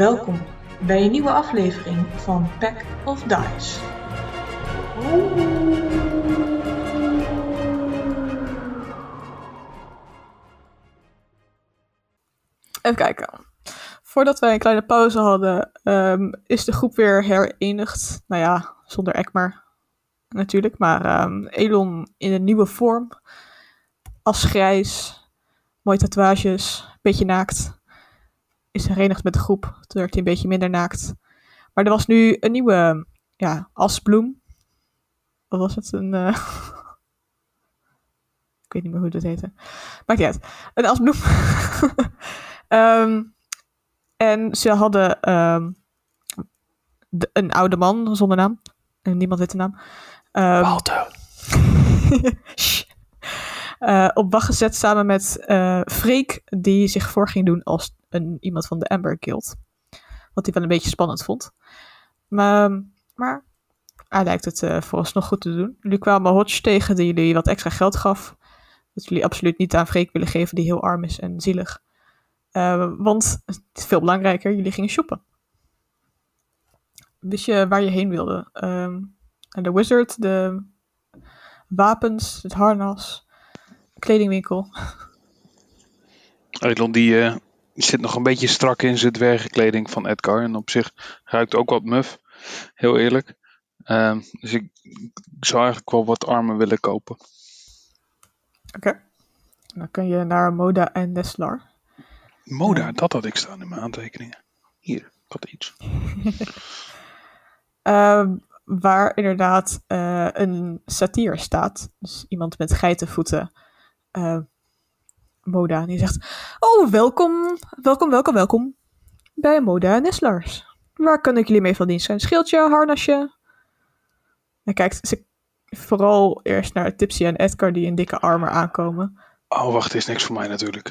Welkom bij een nieuwe aflevering van Pack of Dice. Even kijken. Voordat wij een kleine pauze hadden, ehm, is de groep weer herenigd. Nou ja, zonder Ekmer natuurlijk, maar ehm, Elon in een nieuwe vorm. Als grijs, mooie tatoeages, beetje naakt. Is herenigd met de groep, toen werd hij een beetje minder naakt. Maar er was nu een nieuwe, ja, asbloem. Wat was het? Een, eh, Ik weet niet meer hoe dat heette. Maakt niet uit. Een asbloem. Ehm, en ze hadden ehm, de- een oude man zonder naam. En niemand weet de naam. Eh, op wacht gezet samen met eh Freek, die zich voor ging doen als een, iemand van de Amber Guild. Wat hij wel een beetje spannend vond. Maar, maar hij lijkt het eh vooralsnog goed te doen. Jullie kwamen Hodge tegen die jullie wat extra geld gaf. Dat jullie absoluut niet aan Freek willen geven, die heel arm is en zielig. Eh, want het is veel belangrijker, jullie gingen shoppen. Wist je waar je heen wilde? Ehm, de Wizard, de wapens, het harnas, kledingwinkel. Elon die eh, zit nog een beetje strak in zijn dwergenkleding van Edgar. En op zich ruikt ook wat muf. Heel eerlijk. Ehm, dus ik, ik zou eigenlijk wel wat armen willen kopen. Oké. Dan kun je naar Moda en Nestlar. Moda, dat had ik staan in mijn aantekeningen. Hier, had iets. Ehm, waar inderdaad eh, een satier staat. Dus iemand met geitenvoeten. Eh, Moda. En die zegt: Oh, welkom, welkom, welkom, welkom. Bij Moda en Nestlars. Waar kan ik jullie mee van dienst zijn? Schildje, harnasje? Hij kijkt ze, vooral eerst naar Tipsy en Edgar die in dikke armor aankomen. Oh, wacht, is niks voor mij natuurlijk.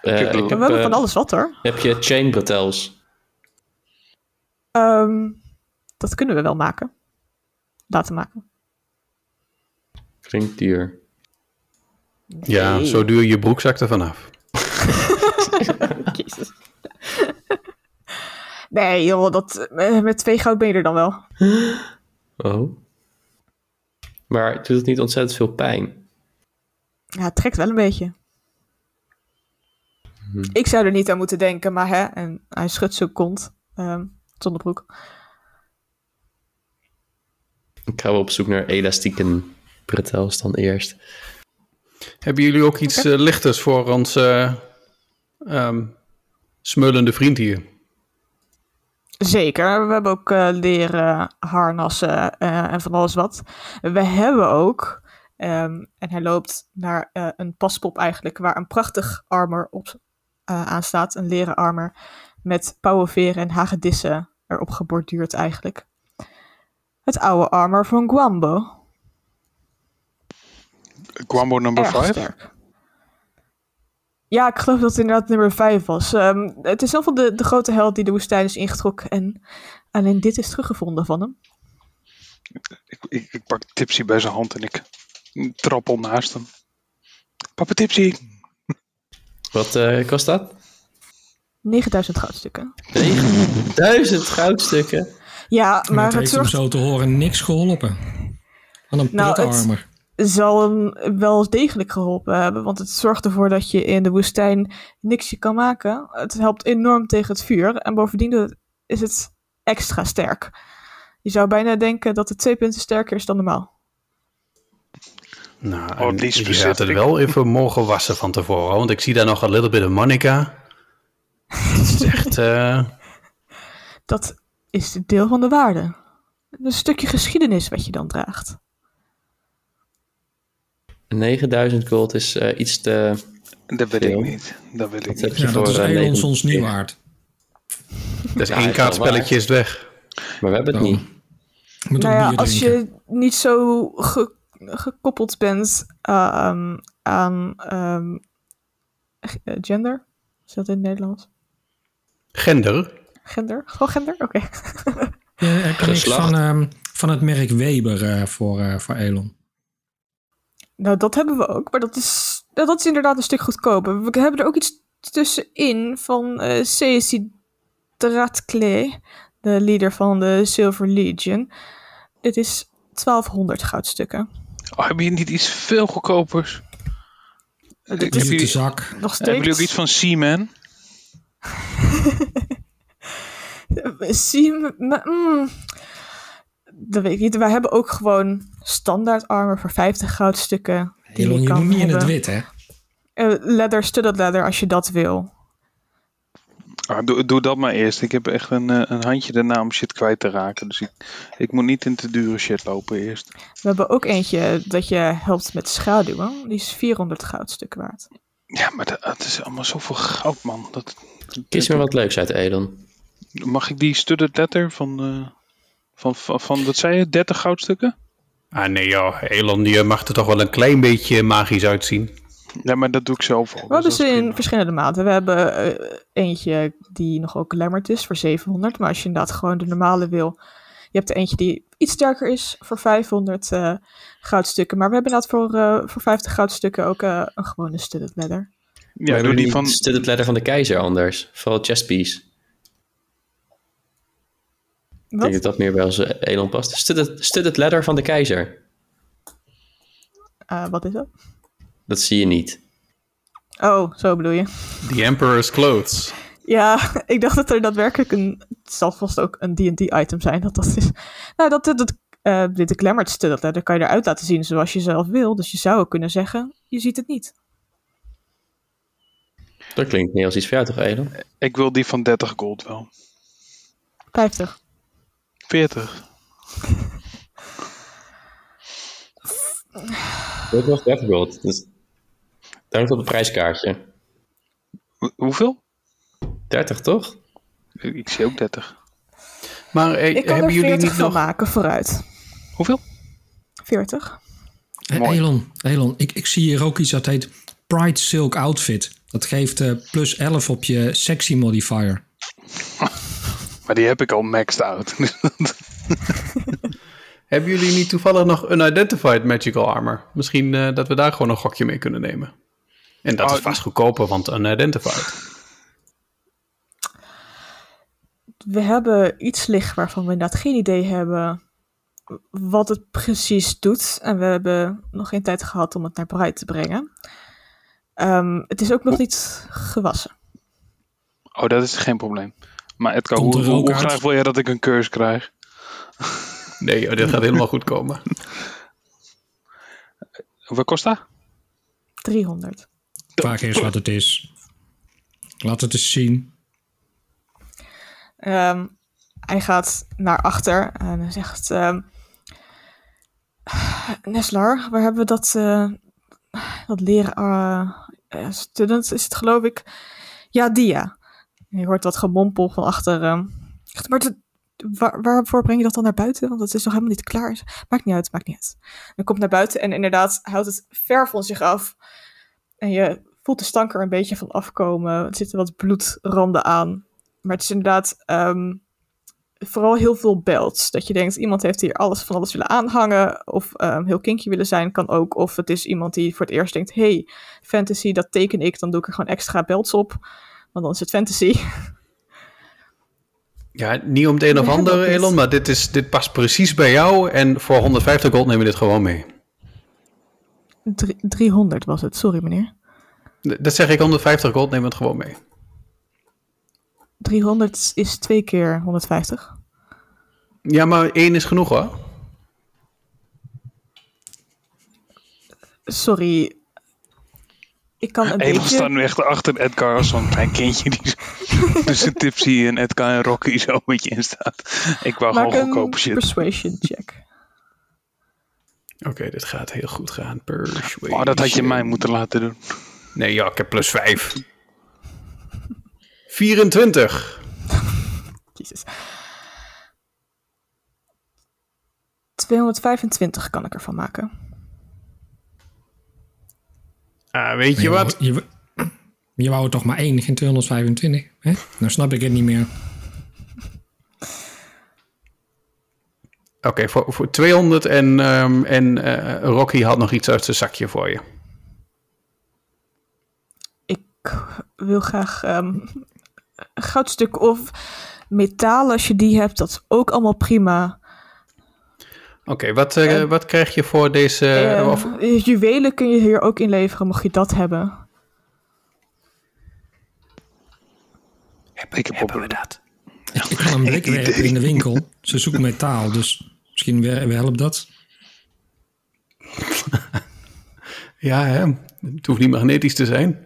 Eh, Ik We heb, hebben eh, van alles wat hoor. heb je chain bretels? Ehm, dat kunnen we wel maken. Laten maken. Klinkt duur. Ja, zo duur je broekzak er vanaf. Jezus. Nee joh, dat, eh, met twee goud ben je er dan wel. Oh. Maar doet het niet ontzettend veel pijn? Ja, het trekt wel een beetje. Hm. Ik zou er niet aan moeten denken, maar hè. En hij schudt zijn kont. ehm, zonder broek. Ik ga wel op zoek naar elastieke bretels dan eerst. Hebben jullie ook iets eh, lichters voor ons eh, ehm, smeulende vriend hier? Zeker. We hebben ook eh, leren harnassen en van alles wat. We hebben ook, ehm, en hij loopt naar een paspop eigenlijk, waar een prachtig armor op aan staat. Een leren armor met pauwenveren en hagedissen erop geborduurd eigenlijk. Het oude armor van Guambo. Guambo number Erg 5? sterk. Ja, ik geloof dat het inderdaad nummer 5 was. Ehm, het is heel veel de, de grote held die de woestijn is ingetrokken. En alleen dit is teruggevonden van hem. Ik, ik, ik pak Tipsy bij zijn hand en ik trappel naast hem. Papa Tipsy. Wat eh, kost dat? 9000 goudstukken. 9000 goudstukken. Ja, Maar maar het het heeft hem zo te horen niks geholpen. Van een Nou, het- armor. Zal hem wel degelijk geholpen hebben. Want het zorgt ervoor dat je in de woestijn niks je kan maken. Het helpt enorm tegen het vuur. En bovendien is het extra sterk. Je zou bijna denken dat het twee punten sterker is dan normaal. Nou, Oh, die je had specific. het wel even mogen wassen van tevoren, want ik zie daar nog een little bit of Monica. Het is echt, eh, Dat is deel van de waarde. Een stukje geschiedenis wat je dan draagt. 9000 gold is eh, iets te... Dat weet Veel. ik niet. Dat weet ik niet. heb je Ja, dat is eh, Elon 9000? ons niet waard. dat is Ja, één kaartspelletje is het weg. Maar we hebben het Oh. niet. Moet nou ja, als drinken. je niet zo ge- gekoppeld bent ehm, aan ehm, eh, gender. Is dat in het Nederlands? Gender? Gender? Gewoon gender? Oké. Hebt niks Geslacht. van, ehm, van het merk Weber eh, voor, eh, voor Elon. Nou, dat hebben we ook. Maar dat is, nou, dat is inderdaad een stuk goedkoper. We hebben er ook iets tussenin van eh Dratkle, de leader van de Silver Legion. Dit is 1200 goudstukken. Oh, hebben jullie niet iets veel goedkopers? Dit Heb is Niet de zak. nog Hebben steeds... jullie ook iets van Seaman? Me- mm. Dat weet ik niet. Wij hebben ook gewoon standaard armor voor 50 goudstukken. die Elon, je moet niet in het wit, hè? Eh, leather, studded leather, als je dat wil. Ah, doe, doe dat maar eerst. Ik heb echt een, eh, een handje daarna om shit kwijt te raken. Dus ik, ik moet niet in te dure shit lopen eerst. We hebben ook eentje dat je helpt met schaduwen. Die is 400 goudstukken waard. Ja, maar dat, het is allemaal zoveel goud, man. Dat, Kies maar wat leuks uit, Elon. Mag ik die studded letter van, eh, van, van, van, wat zei je, 30 goudstukken? Ah nee joh, Elon die mag er toch wel een klein beetje magisch uitzien. Ja, maar dat doe ik zelf al. We hebben dus ze in prima. verschillende maten. We hebben eh, eentje die nog ook glamored is voor 700. Maar als je inderdaad gewoon de normale wil. Je hebt er eentje die iets sterker is voor 500 eh, goudstukken. Maar we hebben inderdaad voor, eh, voor 50 goudstukken ook eh, een gewone studded leather. Ja, doe die van... Studded letter van de keizer anders. Vooral chestpiece. Ik denk dat dat meer bij onze Elon past. Studded, studded letter van de keizer. Eh, wat is dat? Dat zie je niet. Oh, zo bedoel je. The Emperor's Clothes. Ja, ik dacht dat er daadwerkelijk een... Het zal vast ook een D&D-item zijn dat dat is. Nou, dat, dat, dat eh, dit glamored studded leather kan je eruit laten zien zoals je zelf wil. Dus je zou ook kunnen zeggen, je ziet het niet. Dat klinkt niet als iets voor jou toch, Elon? Ik wil die van 30 gold wel. 50. 40. Dat was 30 gold. Dus daar op het prijskaartje. Hoe- hoeveel? 30 toch? Ik, ik zie ook 30. Maar eh, Ik kan hebben er jullie 40 niet van nog... maken, vooruit. Hoeveel? 40. Hé, Mooi. Elon, Elon ik, ik zie hier ook iets dat heet Pride Silk Outfit. Dat geeft eh, plus 11 op je sexy modifier. Maar die heb ik al maxed out. Hebben jullie niet toevallig nog unidentified magical armor? Misschien eh, dat we daar gewoon een gokje mee kunnen nemen. En dat Oh, is vast goedkoper, want unidentified. We hebben iets liggen waarvan we inderdaad geen idee hebben wat het precies doet. En we hebben nog geen tijd gehad om het naar Pride te brengen. Ehm, het is ook nog niet gewassen. oh, dat is geen probleem. Maar Edgar, Komt hoe, hoe, graag wil jij dat ik een curse krijg? Nee, joh, dit gaat helemaal goed komen. Wat kost dat? 300. Vraag eens wat het is. Laat het eens zien. Ehm, hij gaat naar achter en hij zegt... ehm Neslar, waar hebben we dat, eh, dat leren eh, eh, student, is het geloof ik? Ja, dia. Je hoort wat gemompel van achter. ehm, maar waar, waarvoor breng je dat dan naar buiten? Want het is nog helemaal niet klaar. Maakt niet uit, maakt niet uit. Dan komt naar buiten en inderdaad houdt het ver van zich af. En je voelt de stank er een beetje van afkomen. Er zitten wat bloedranden aan. Maar het is inderdaad ehm, vooral heel veel belts. Dat je denkt, iemand heeft hier alles van alles willen aanhangen. Of ehm, heel kinky willen zijn, kan ook. Of het is iemand die voor het eerst denkt, hey, fantasy, dat teken ik. Dan doe ik er gewoon extra belts op. Want dan is het fantasy. Ja, niet om het een of ander, Elon, maar dit, is, dit past precies bij jou. En voor 150 gold nemen we dit gewoon mee. Drie- 300 was het, sorry meneer. Dat zeg ik, 150 gold we het gewoon mee. 300 is twee keer 150. Ja, maar één is genoeg hoor. Sorry. Ik kan een Elon beetje... staat nu echt achter Edgar als zo'n klein kindje die zo tussen Tipsy en Edgar en Rocky zo een beetje in staat. Ik wou Maak gewoon goedkope shit. persuasion check. Oké, dit gaat heel goed gaan. Persuasion. Oh, dat had je mij moeten laten doen. Nee, ja, ik heb plus 5. 24. Jezus. 225 kan ik ervan maken. Ah, weet je je, wat? Wou, je, je wou er toch maar één, geen 225. Hè? Nou snap ik het niet meer. Oké, voor, voor 200 en, ehm, en eh, Rocky had nog iets uit zijn zakje voor je. Ik wil graag ehm, een goudstuk of metaal. Als je die hebt, dat is ook allemaal prima. Oké, wat, eh, wat krijg je voor deze... Eh, of- juwelen kun je hier ook inleveren, mocht je dat hebben. Ik heb op een dat? Ik kan een blik werpen in de winkel. Ze zoeken metaal, dus misschien wel- dat. Ja, hè? het hoeft niet magnetisch te zijn.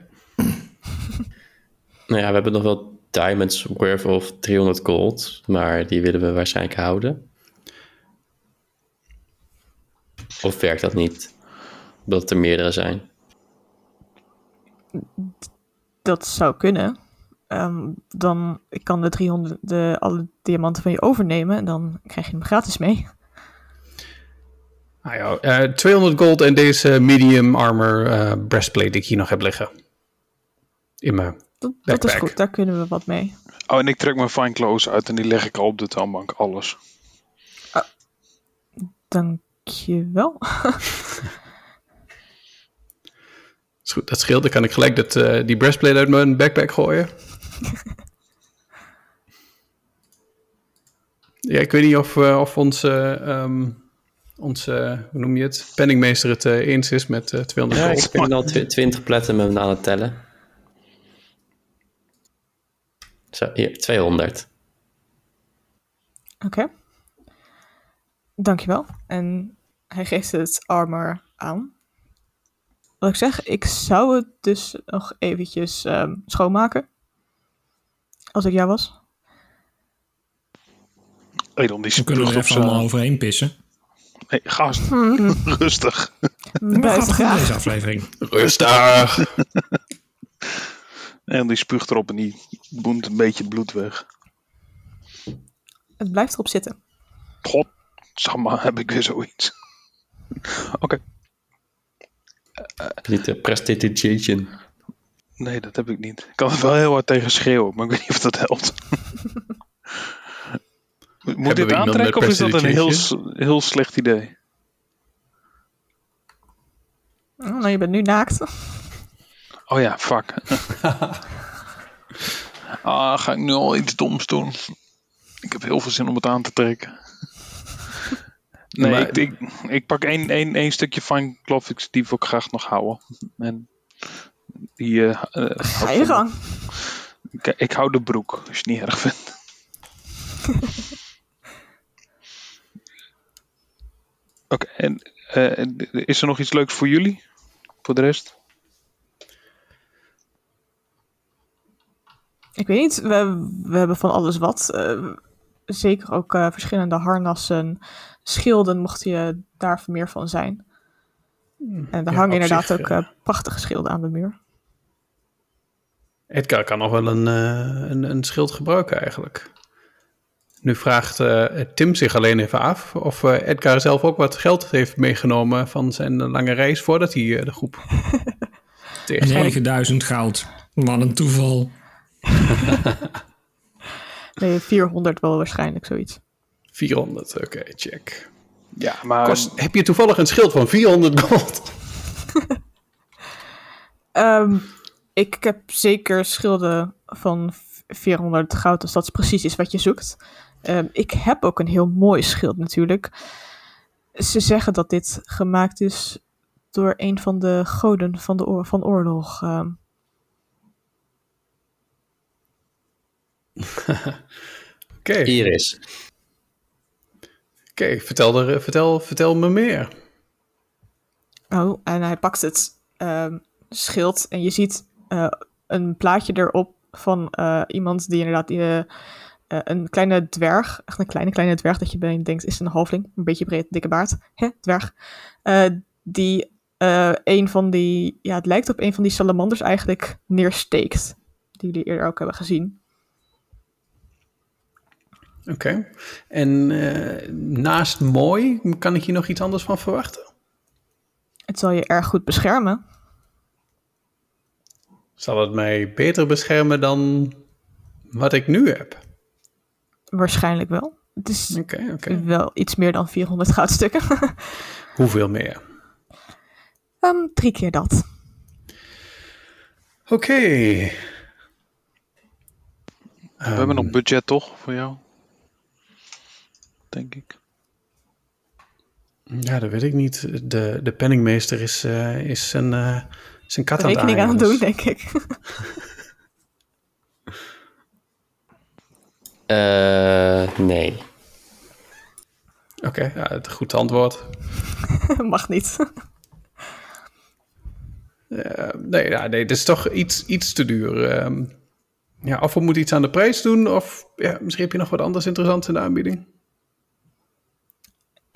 Nou ja, we hebben nog wel diamonds worth of 300 gold, maar die willen we waarschijnlijk houden. Of werkt dat niet? Omdat er meerdere zijn. Dat zou kunnen. Ehm, dan ik kan de 300, de, alle diamanten van je overnemen en dan krijg je hem gratis mee. Ah, ja, eh, 200 gold en deze medium armor eh, breastplate die ik hier nog heb liggen. In mijn... Dat, dat is goed, daar kunnen we wat mee. Oh, en ik trek mijn fine clothes uit en die leg ik al op de toonbank. Alles. Dankjewel. Is goed, dat scheelt. Dan kan ik gelijk dat, eh, die breastplate uit mijn backpack gooien. ja, ik weet niet of, eh, of onze, ehm, onze, hoe noem je het, penningmeester het eh, eens is met eh 200 Ja, gold. ik ben al tw- 20 platinum aan het tellen. Zo, hier, 200. Oké. Dankjewel. En hij geeft het armor aan. Wat ik zeg, ik zou het dus nog eventjes ehm, schoonmaken. Als ik jou was. Edon die We kunnen er even allemaal overheen pissen. Nee, gast. Rustig. Gaat het goed graag. deze aflevering? Rustig! En die spuugt erop en die boemt een beetje bloed weg. Het blijft erop zitten. God, maar heb ik weer zoiets. Oké, Niet de prestidigitation. nee, dat heb ik niet. Ik kan er wel heel hard tegen schreeuwen, maar ik weet niet of dat helpt. Moet Hebben dit aantrekken of is dat een heel, heel slecht idee? Oh, nou, je bent nu naakt. Oh ja, fuck. ah, ga ik nu al iets doms doen? Ik heb heel veel zin om het aan te trekken. Nee, Maar- ik, ik, ik pak één, één, één stukje fine cloth, die wil ik graag nog houden. En die, eh, eh, Ga je van- gang. ik, ik hou de broek, als je het niet erg vindt. Oké, en eh, is er nog iets leuks voor jullie? Voor de rest? Ik weet niet, we, we hebben van alles wat. Zeker ook verschillende harnassen, schilden, mocht je daar meer van zijn. En er Hmm. ja, hangen inderdaad zich, ook eh, eh, prachtige schilden aan de muur. Edgar kan nog wel een, eh, een, een schild gebruiken eigenlijk. Nu vraagt eh, Tim zich alleen even af of eh, Edgar zelf ook wat geld heeft meegenomen van zijn lange reis voordat hij de groep tegen. 9000 goud. Wat een toeval. Nee, 400 wel waarschijnlijk zoiets. 400, oké, check. Ja, maar Kost, heb je toevallig een schild van 400 gold? Ehm, ik heb zeker schilden van 400 goud, als dat precies is wat je zoekt. Ehm, ik heb ook een heel mooi schild natuurlijk. Ze zeggen dat dit gemaakt is door een van de goden van de oor van oorlog. Ehm, Oké, Iris. Oké, vertel, er- vertel, vertel me meer. Oh, en hij pakt het ehm, schild en je ziet eh, een plaatje erop van eh, iemand die inderdaad eh, een kleine dwerg, echt een kleine kleine dwerg dat je bij denkt is een halfling, een beetje breed, dikke baard, hè, dwerg, die een van die, ja, het lijkt op een van die salamanders eigenlijk neersteekt, die jullie eerder ook hebben gezien. Oké, en eh, naast mooi, kan ik hier nog iets anders van verwachten? Het zal je erg goed beschermen. Zal het mij beter beschermen dan wat ik nu heb? Waarschijnlijk wel. Het is Oké, oké. wel iets meer dan 400 goudstukken. Hoeveel meer? Ehm, drie keer dat. Oké. We hebben nog budget toch voor jou? Denk ik. Ja, dat weet ik niet. De, de penningmeester is, eh, is zijn, eh, zijn kat aan het Rekening aan het doen, dus- denk ik. Eh, nee. Oké, ja, het goed antwoord. Mag niet. Eh, nee, ja, nee, het is toch iets, iets te duur. Ehm, ja, of we moeten iets aan de prijs doen, of ja, misschien heb je nog wat anders interessants in de aanbieding.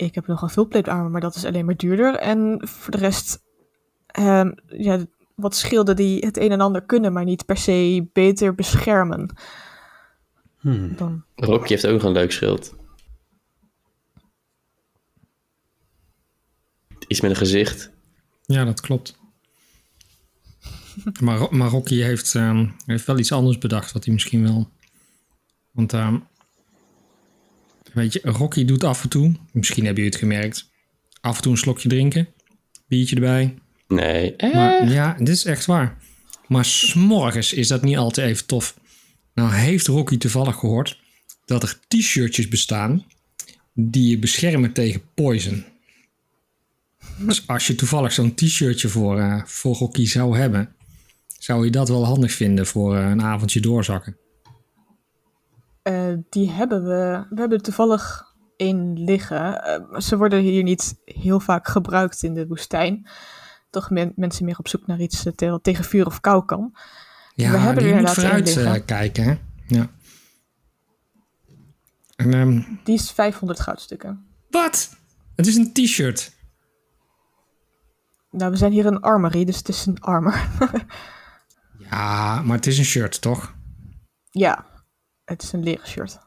Ik heb nog een fullplate armor, maar dat is alleen maar duurder. En voor de rest, ehm, ja, wat schilden die het een en ander kunnen, maar niet per se beter beschermen. Hmm. Dan, Rocky heeft ook nog een leuk schild. Iets met een gezicht. Ja, dat klopt. Maar, maar Rocky heeft, ehm, heeft wel iets anders bedacht wat hij misschien wil. Want ehm, weet je, Rocky doet af en toe, misschien hebben jullie het gemerkt, af en toe een slokje drinken, biertje erbij. Nee. Eh. Maar ja, dit is echt waar. Maar s'morgens is dat niet altijd even tof. Nou heeft Rocky toevallig gehoord dat er t-shirtjes bestaan die je beschermen tegen poison. Dus als je toevallig zo'n t-shirtje voor, eh, voor Rocky zou hebben, zou je dat wel handig vinden voor eh, een avondje doorzakken. Eh, die hebben we. We hebben er toevallig één liggen. Eh, ze worden hier niet heel vaak gebruikt in de woestijn. Toch men- mensen meer op zoek naar iets wat tegen vuur of kou kan. Ja, We hebben er inderdaad één vooruit liggen. kijken, hè? Ja. En, ehm, Die is 500 goudstukken. wat? Het is een t-shirt. Nou, we zijn hier een armory, dus het is een armor. Ja, maar het is een shirt, toch? ja, het is een leren shirt.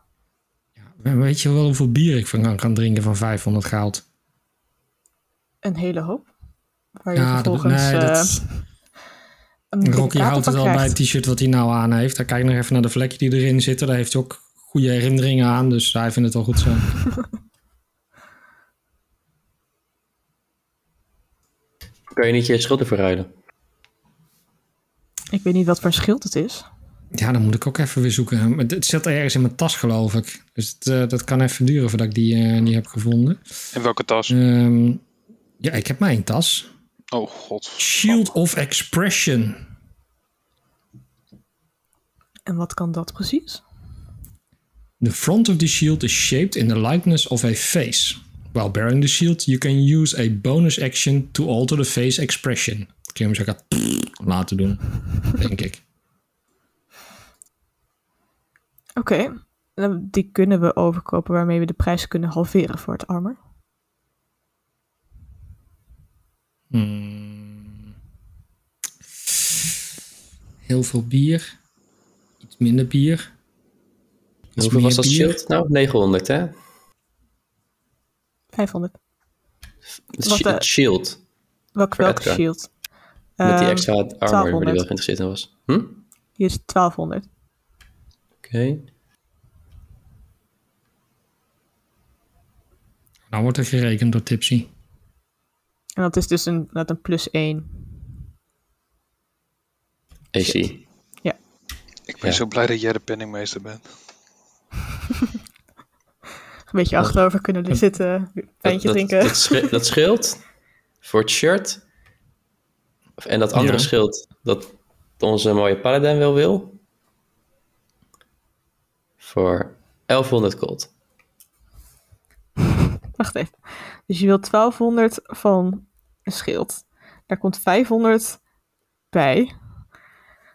Weet je wel hoeveel bier ik van kan drinken van 500 goud? Een hele hoop. Waar je Ja, dat, nee, eh, dat, een Rocky houdt het al bij het t-shirt wat hij nou aan heeft. Dan kijk nog even naar de vlekje die erin zitten. Daar heeft hij ook goede herinneringen aan, dus hij vindt het wel goed zo. Kan je niet je schilder verruilen? Ik weet niet wat voor schild het is. Ja, dan moet ik ook even weer zoeken. Maar Het zit ergens in mijn tas, geloof ik. Dus het, eh, dat kan even duren voordat ik die, eh, die heb gevonden. In welke tas? Ehm, ja, ik heb mijn tas. Oh god. Shield of Expression. En wat kan dat precies? The front of the shield is shaped in the likeness of a face. While bearing the shield, you can use a bonus action to alter the face expression. Dat kun je hem zo laten doen, denk ik. Oké, die kunnen we overkopen waarmee we de prijs kunnen halveren voor het armor. Hmm. Heel veel bier. Iets minder bier. Iets Hoeveel was dat schild? Nou, 900 hè? 500. Het, Wat, eh, shield. Welk, welk shield? Met die Ehm, extra armor waar die 1200. wel geïnteresseerd in was. Hm? Die is 1200. Nou wordt er gerekend door Tipsy. En dat is dus een, dat een plus 1. AC. Ik ben Ja. zo blij dat jij de penningmeester bent. Een beetje achterover kunnen zitten, pijntje dat, drinken. Dat, dat, schild voor het shirt. Of- En dat andere Ja. schild dat onze mooie paladin wel wil. Voor 1100 gold. Wacht even. Dus je wilt 1200 van een schild. Daar komt 500 bij.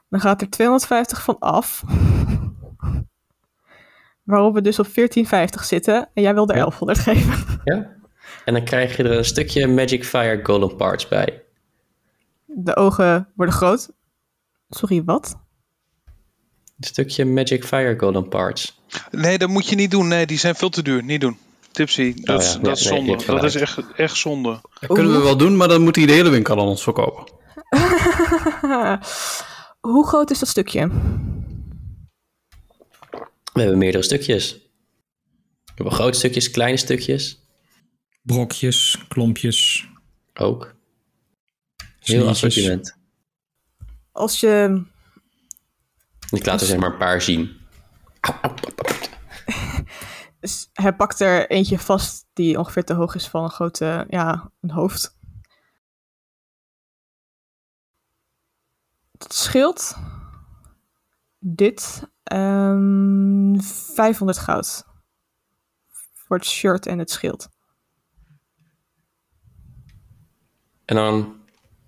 Dan gaat er 250 van af. Waarop we dus op 1450 zitten. En jij wil er Ja. 1100 geven. Ja? En dan krijg je er een stukje Magic Fire Golden Parts bij. De ogen worden groot. Sorry, wat? Een stukje Magic Fire Golden Parts. Nee, dat moet je niet doen. Nee, die zijn veel te duur. Niet doen. Tipsy, dat, is- ja. dat is Ja, zonde. dat is echt, echt zonde. Dat kunnen we wel doen, maar dan moet hij de hele winkel aan ons verkopen. Hoe groot is dat stukje? We hebben meerdere stukjes. We hebben grote stukjes, kleine stukjes. Brokjes, klompjes. Ook. Heel Sneetjes. assortiment. als je Ik laat er zeg maar een paar zien. Dus hij pakt er eentje vast die ongeveer te hoog is van een grote, ja, een hoofd. Het scheelt. Dit. ehm 500 goud. Voor het shirt en het schild. En dan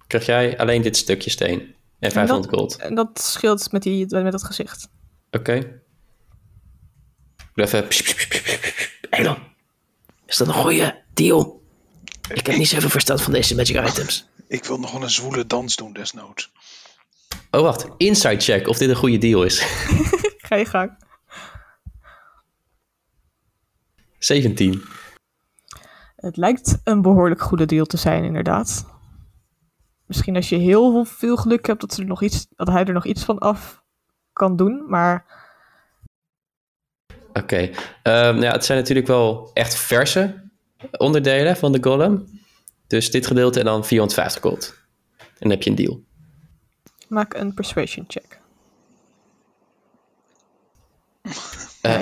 krijg jij alleen dit stukje steen. En 500 gold. En dat scheelt met, die, met dat gezicht. Oké. Doe even... Elon, is dat een goede deal? Ik heb niet zoveel verstand van deze magic items. Ik wil nog wel een zwoele dans doen desnoods. Oh, wacht. Inside check of dit een goede deal is. Ga je gang. 17. Het lijkt een behoorlijk goede deal te zijn, inderdaad. Misschien als je heel veel geluk hebt dat, ze er nog iets, dat hij er nog iets van af kan doen. Maar Oké. Ehm, ja, het zijn natuurlijk wel echt verse onderdelen van de golem. Dus dit gedeelte en dan 450 gold. En dan heb je een deal. maak een persuasion check.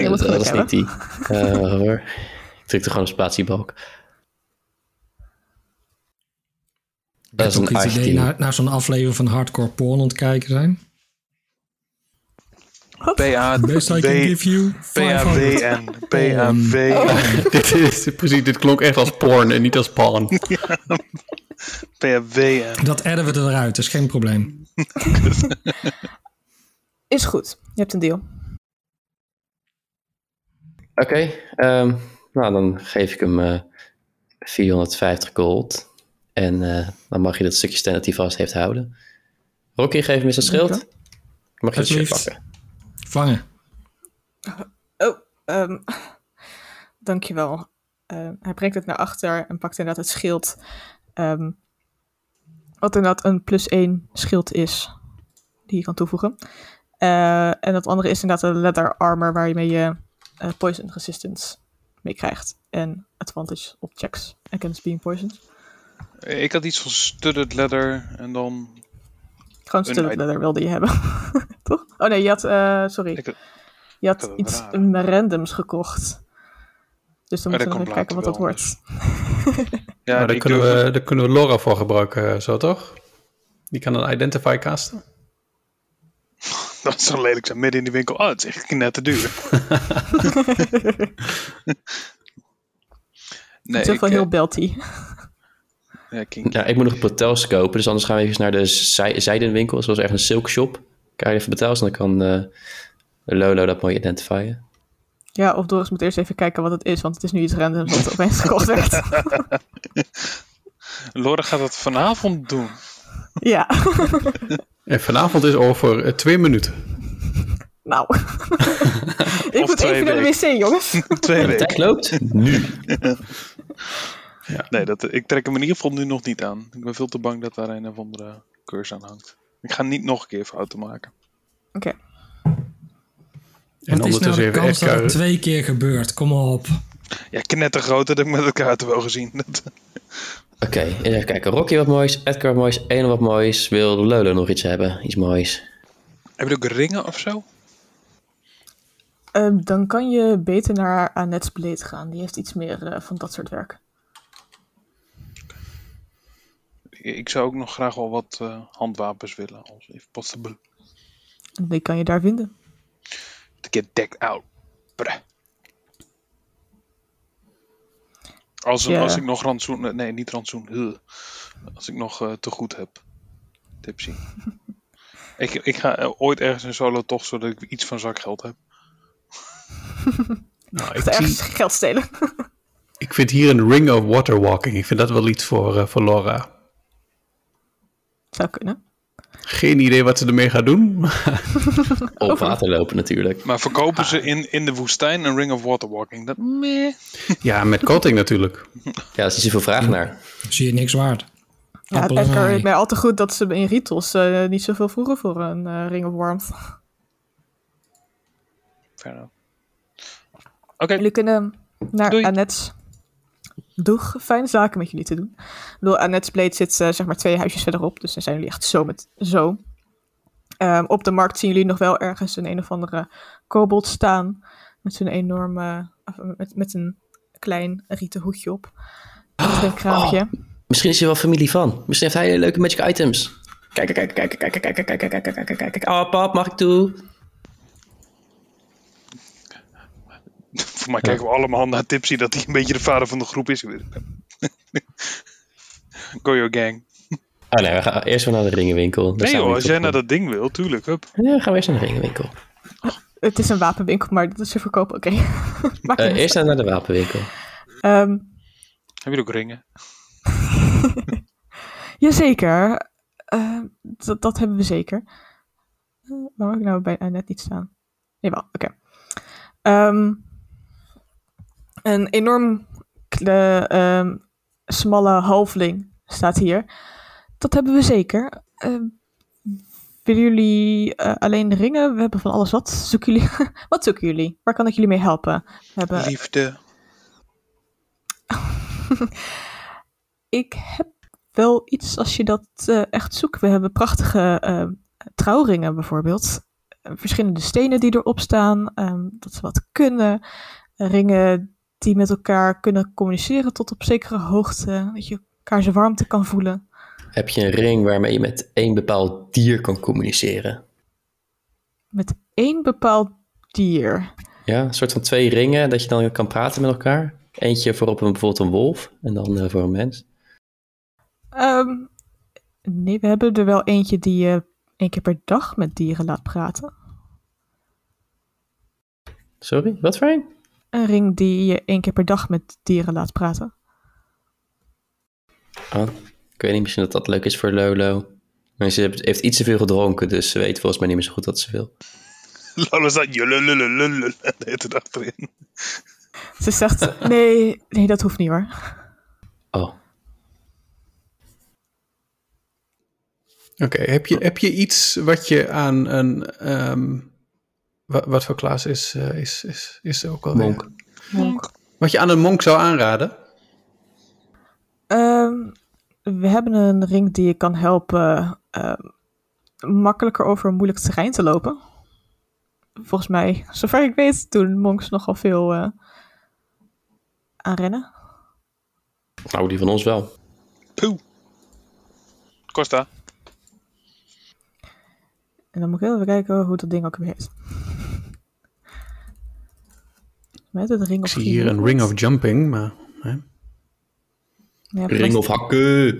Moet dat is niet die. Eh, hoor. Ik drukte gewoon op spatiebalk. Ik Dat is ook een het idee 18. naar, naar zo'n aflevering van hardcore porn aan het kijken zijn. PA, Best I can give you 500. PAWN. PAW. dit, is, precies, dit klonk echt als porn en niet als pawn. PAWN. Dat adden we eruit, dat is geen probleem. Is goed. Je hebt een deal. Oké. ehm, nou, dan geef ik hem eh 450 gold. En eh, dan mag je dat stukje steen dat hij vast heeft houden. Rocky, geef hem eens een schild. Mag je het shirt Alsjeblieft. pakken. Vangen. Oh, ehm, dankjewel. Eh, hij brengt het naar achter en pakt inderdaad het schild. ehm, wat inderdaad een plus 1 schild is, die je kan toevoegen. Eh, en dat andere is inderdaad een leather armor waar je mee je eh, poison resistance mee krijgt. En advantage op checks against being poisoned. Ik had iets van studded leather en dan... Gewoon studded leather wilde je hebben. Toch? Oh nee, je had, eh, sorry. Ik, Je had het iets raar. randoms gekocht. Dus dan Maar moeten we even kijken wat dat wordt. ja, maar daar kunnen, we, daar kunnen we Laura voor gebruiken, zo toch? Die kan een identify casten. Dat zou lelijk zijn, midden in die winkel. Oh, het is echt net te duur. nee, ik, veel eh, heel belty. Ja, ik moet nog patels kopen, dus anders gaan we even naar de zij zijdenwinkel, zoals echt een silk shop. Krijg je even patels en dan kan eh, Lolo dat mooi identifieren. Ja, of Doris moet eerst even kijken wat het is, want het is nu iets randoms wat opeens gekocht werd. Laura gaat dat vanavond doen. ja, En vanavond is over eh, twee minuten. nou. ik Of moet even naar de wc, jongens. Twee De weken. tijd loopt nu. Nee, dat, ik trek hem in ieder geval nu nog niet aan. Ik ben veel te bang dat daar een of andere cursus aan hangt. Ik ga niet nog een keer fouten maken. Oké. En Wat is nou de even kans dat het twee keer gebeurt? Kom op. Ja, knettergroot, dat heb ik met de kaarten wel gezien. Oké, even kijken. Rocky wat moois, Edgar wat moois, Eno wat moois. Wil Lolo nog iets hebben? Iets moois. Heb je ook ringen of zo? Ehm, dan kan je beter naar Annette's Blade gaan. Die heeft iets meer eh, van dat soort werk. Ik zou ook nog graag wel wat eh, handwapens willen, als if possible. En die kan je daar vinden. To get decked out. Bruh. Als, Ja. als ik nog rantsoen... Nee, niet rantsoen. Als ik nog eh, te goed heb. Tipsy. ik, ik ga eh, ooit ergens een solo toch zodat ik iets van zakgeld heb. Nou, Of ik, ergens zie, geld stelen. ik vind hier een ring of water walking. Ik vind dat wel iets voor, eh, voor Laura. Zou kunnen. Geen idee wat ze ermee gaat doen. Op water lopen natuurlijk. Maar verkopen ze in, in de woestijn een Ring of Water Walking? Dat meh. ja, met korting natuurlijk. Ja, daar is niet zoveel vraag naar. Zie je niks waard. Ja, Appel en Edgar ei. weet mij al te goed dat ze in Ritos eh, niet zoveel vroegen voor een eh, Ring of Warmth. Fair enough. Oké, Jullie kunnen naar Doei. Annette's. Doeg, fijne zaken met jullie te doen. Ik bedoel, Annette's Blade zit eh, zeg maar twee huisjes verderop, dus dan zijn jullie echt zo met zo. Ehm, op de markt zien jullie nog wel ergens een een of andere kobold staan. Met zo'n enorme, met, met een klein rieten hoedje op. Achter een kraampje. Misschien is hij wel familie van. Misschien heeft hij leuke magic items. Kijk, kijk, kijk, kijk, kijk, kijk, kijk, kijk, kijk, kijk, kijk, kijk, kijk. Oh, pap, mag ik toe? Voor mij kijken we allemaal naar Tipsy dat hij een beetje de vader van de groep is. Go your gang. Oh nee, we gaan eerst weer naar de ringenwinkel. Daar Nee joh, als jij op. naar dat ding wil, tuurlijk. Hup. Ja, gaan we eerst naar de ringenwinkel. Het is een wapenwinkel, maar dat is ze verkopen. Oké. Eh, eerst naar de wapenwinkel. Ehm, Heb je ook ringen? Jazeker. Eh, dat, dat hebben we zeker. Eh, waar heb ik nou bij, eh, net niet staan? Jawel, oké. Ehm, een enorm kle- ehm, smalle halfling staat hier. Dat hebben we zeker. Ehm, willen jullie eh, alleen ringen? We hebben van alles wat. Zoeken jullie? wat zoeken jullie? Waar kan ik jullie mee helpen? We hebben Liefde. Ik heb wel iets als je dat eh, echt zoekt. We hebben prachtige eh, trouwringen bijvoorbeeld. Eh, verschillende stenen die erop staan. ehm, dat ze wat kunnen. Ringen die met elkaar kunnen communiceren tot op zekere hoogte. Dat je elkaar zijn warmte kan voelen. Heb je een ring waarmee je met één bepaald dier kan communiceren? Met één bepaald dier. Ja, een soort van twee ringen dat je dan kan praten met elkaar. Eentje voor op een, bijvoorbeeld een wolf en dan eh, voor een mens. Ehm, nee, we hebben er wel eentje die je één keer per dag met dieren laat praten. Sorry, wat voor een? Een ring die je één keer per dag met dieren laat praten. Oh, ik weet niet, misschien dat dat leuk is voor Lolo. Maar ze heeft, heeft iets te veel gedronken, dus ze weet volgens mij niet meer zo goed wat ze wil. Lola staat julululululul de hele tijd achterin. Ze zegt, nee, nee, dat hoeft niet hoor. Oh, Oké, heb, je, heb je iets wat je aan een... ehm, wat, wat voor klas is, eh, is, is, is er ook al? monk. Wat je aan een monk zou aanraden? Ehm, we hebben een ring die je kan helpen ehm, makkelijker over een moeilijk terrein te lopen. Volgens mij, zover ik weet, doen monks nogal veel eh aan rennen. Nou, die van ons wel. Poeh. Costa. En dan moet ik even kijken hoe dat ding ook weer heet. Met het ring Ik of zie hier een ring of jumping, maar... Hè? Ja, Ring of hakken.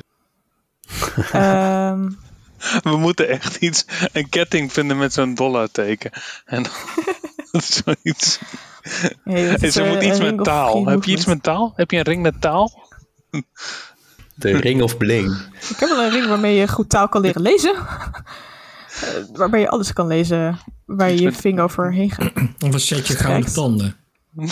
Ehm, We moeten echt iets, een ketting vinden met zo'n dollarteken. En dat is zoiets. nee, ze eh, moet een iets met taal. Heb je iets met taal? Heb je een ring met taal? De ring of bling. Ik heb wel een ring waarmee je goed taal kan leren lezen. Eh, waarbij je alles kan lezen waar je je vinger overheen gaat. Of een setje gouden tanden.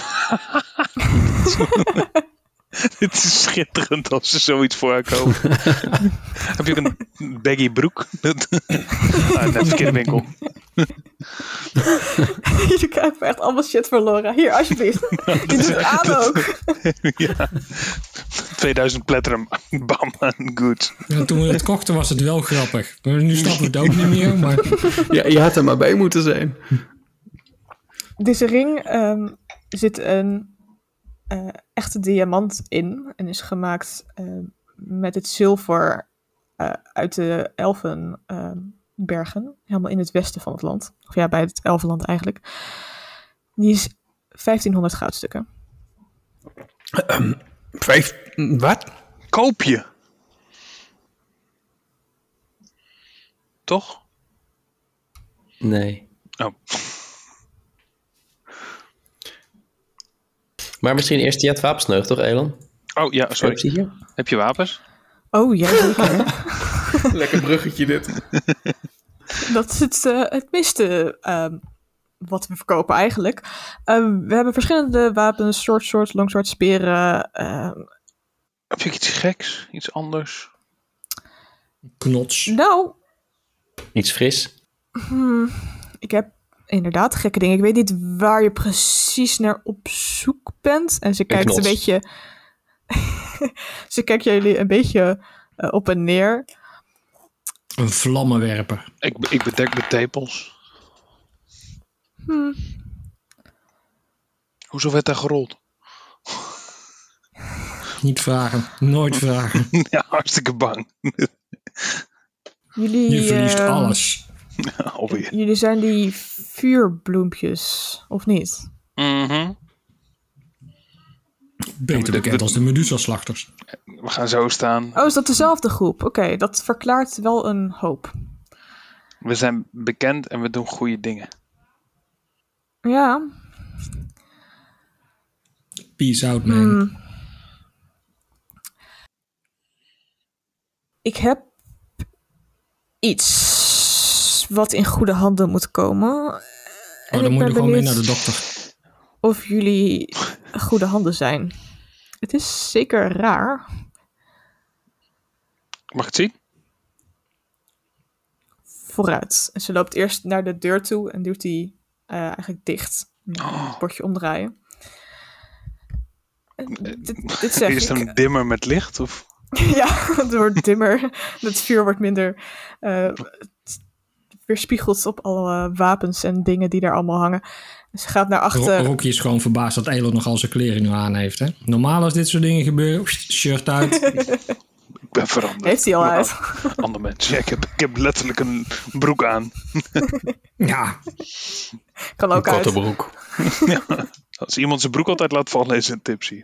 Het is schitterend als ze zoiets voor haar kopen. Heb je ook een baggy broek? ah, net verkeerde winkel. je krijgt echt allemaal shit verloren. Hier, alsjeblieft. Je doet het aan ook. ja. 2000 platinum. Bam. Good. Ja, toen we het kochten was het wel grappig. Maar nu snappen we het ook niet meer. Maar Ja, je had er maar bij moeten zijn. Deze ring ehm, zit een eh, echte diamant in. En is gemaakt eh, met het zilver eh, uit de Elfenbergen. helemaal in het westen van het land. Of ja, bij het Elfenland eigenlijk. Die is 1500 goudstukken. Vijf... Wat? Koop je. Toch? Nee. Oh. Maar misschien eerst die het wapens nodig, toch, Elon? Oh ja, sorry. Heb je wapens? Oh, ja, zeker. Lekker bruggetje dit. Dat is het, eh, het meeste ehm, wat we verkopen eigenlijk. Ehm, we hebben verschillende wapens, short swords, long swords, speren. ehm, Heb je iets geks? Iets anders? knots. nou, Iets fris. hmm, ik heb inderdaad gekke dingen. Ik weet niet waar je precies naar op zoek bent. En ze kijkt een beetje... ze kijkt jullie een beetje eh, op en neer. Een vlammenwerper. Ik, ik bedek mijn tepels. Hmm. Hoezo werd daar gerold? Niet vragen. Nooit vragen. ja, hartstikke bang. Jullie, Je verliest ehm, alles. Alweer. Jullie zijn die vuurbloempjes, of niet? Mhm. Beter bekend de- als de Medusa-slachters. We gaan zo staan. Oh, is dat dezelfde groep? Oké, dat verklaart wel een hoop. We zijn bekend en we doen goede dingen. Ja. Peace out, man. hmm. Ik heb iets wat in goede handen moet komen. Oh, En dan ik moet je ben gewoon mee naar benieuwd de dokter. Of jullie goede handen zijn. Het is zeker raar. Mag ik het zien? Vooruit. En ze loopt eerst naar de deur toe en duwt die eh, eigenlijk dicht. Oh. Het bordje omdraaien. En Dit, dit zeg Is het een dimmer met licht? Of? Ja, het wordt dimmer. Het vuur wordt minder. eh, weerspiegelt op alle wapens en dingen die daar allemaal hangen. Ze gaat naar Ro- achter. Rocky is gewoon verbaasd dat Elon nog al zijn kleren nu aan heeft. Hè? Normaal als dit soort dingen gebeuren, shirt uit. Ik ben veranderd. Heeft hij al uit. Ander mens. Ja, ik, heb, ik heb letterlijk een broek aan. ja, Kan Een ook uit. kattenbroek. Als iemand zijn broek altijd laat vallen, is het een tipsy.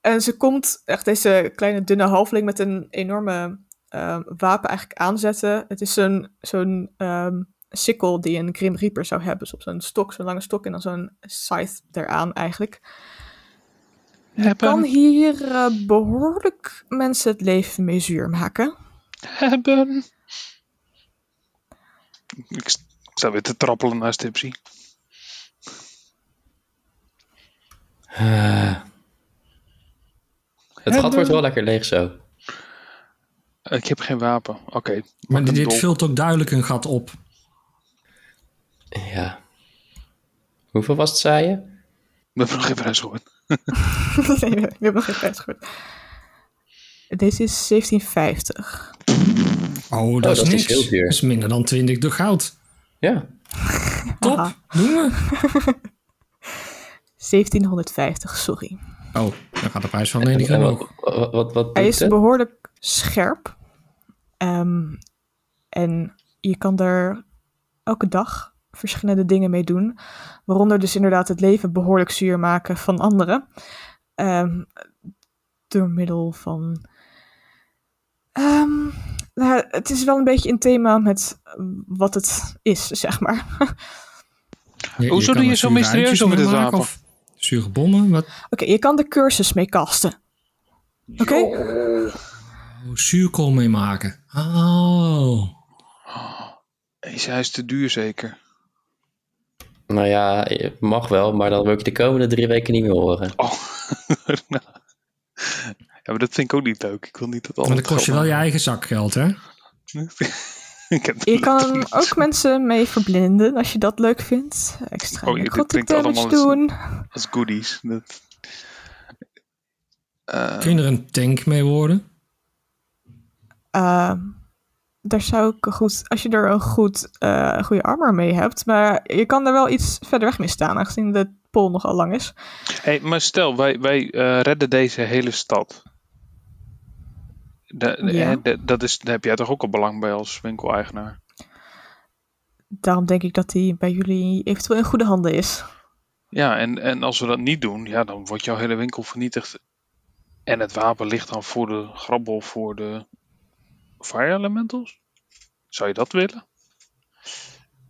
En ze komt echt deze kleine dunne halfling met een enorme ehm, wapen eigenlijk aanzetten. Het is een, zo'n ehm sikkel die een Grim Reaper zou hebben. Dus op zo'n stok, zo'n lange stok en dan zo'n scythe eraan eigenlijk. Kan hier eh, behoorlijk mensen het leven mee zuur maken. hebben. Ik st- ik sta weer te trappelen naast Tipsy. Ah. het gat wordt wel lekker leeg zo. Ik heb geen wapen. Oké. maar dit vult ook duidelijk een gat op. Ja. Hoeveel was het, zei je? We hebben nog geen prijs gehoord. nee, we hebben nog geen prijs gehoord. Deze is 1750. Oh, dat, dat is is niks. heel duur. Dat is minder dan 20 door goud. Ja. Top, Aha. doen we. 1750, sorry. Oh, dan gaat de prijs van Lady En omhoog. wat, wat, wat, wat Hij is het? behoorlijk scherp. Ehm, en je kan er elke dag verschillende dingen mee doen. Waaronder dus inderdaad het leven behoorlijk zuur maken van anderen. Ehm, door middel van... Ehm, nou, het is wel een beetje in thema met wat het is, zeg maar. Je, Hoezo doe je zo mysterieus over dit wapen? Of zure bommen? Wat? Oké, je kan de cursus mee kasten. Oké? Zuurkool mee maken. Oh. Is hij is te duur zeker? Nou ja, je mag wel, maar dan wil ik je de komende drie weken niet meer horen. Oh. Nou. ja, maar dat vind ik ook niet leuk. Ik wil niet dat Maar alles dan kost je wel je eigen zakgeld, hè? ik heb Je kan ook mensen mee verblinden als je dat leuk vindt. Extra Oh, dit necrotic klinkt damage allemaal doen. als goodies. Dat... Eh, Kun je er een tank mee worden? Uh, daar zou ik goed, als je er een goed, eh, goede armor mee hebt. Maar je kan er wel iets verder weg mee staan, aangezien de pol nogal lang is. hey, maar stel, wij, wij eh, redden deze hele stad. De, de- Ja. de- dat is, daar heb jij toch ook al belang bij als winkeleigenaar? Daarom denk ik dat die bij jullie eventueel in goede handen is. Ja, en, en als we dat niet doen, ja, dan wordt jouw hele winkel vernietigd. En het wapen ligt dan voor de grabbel voor de fire elementals? Zou je dat willen?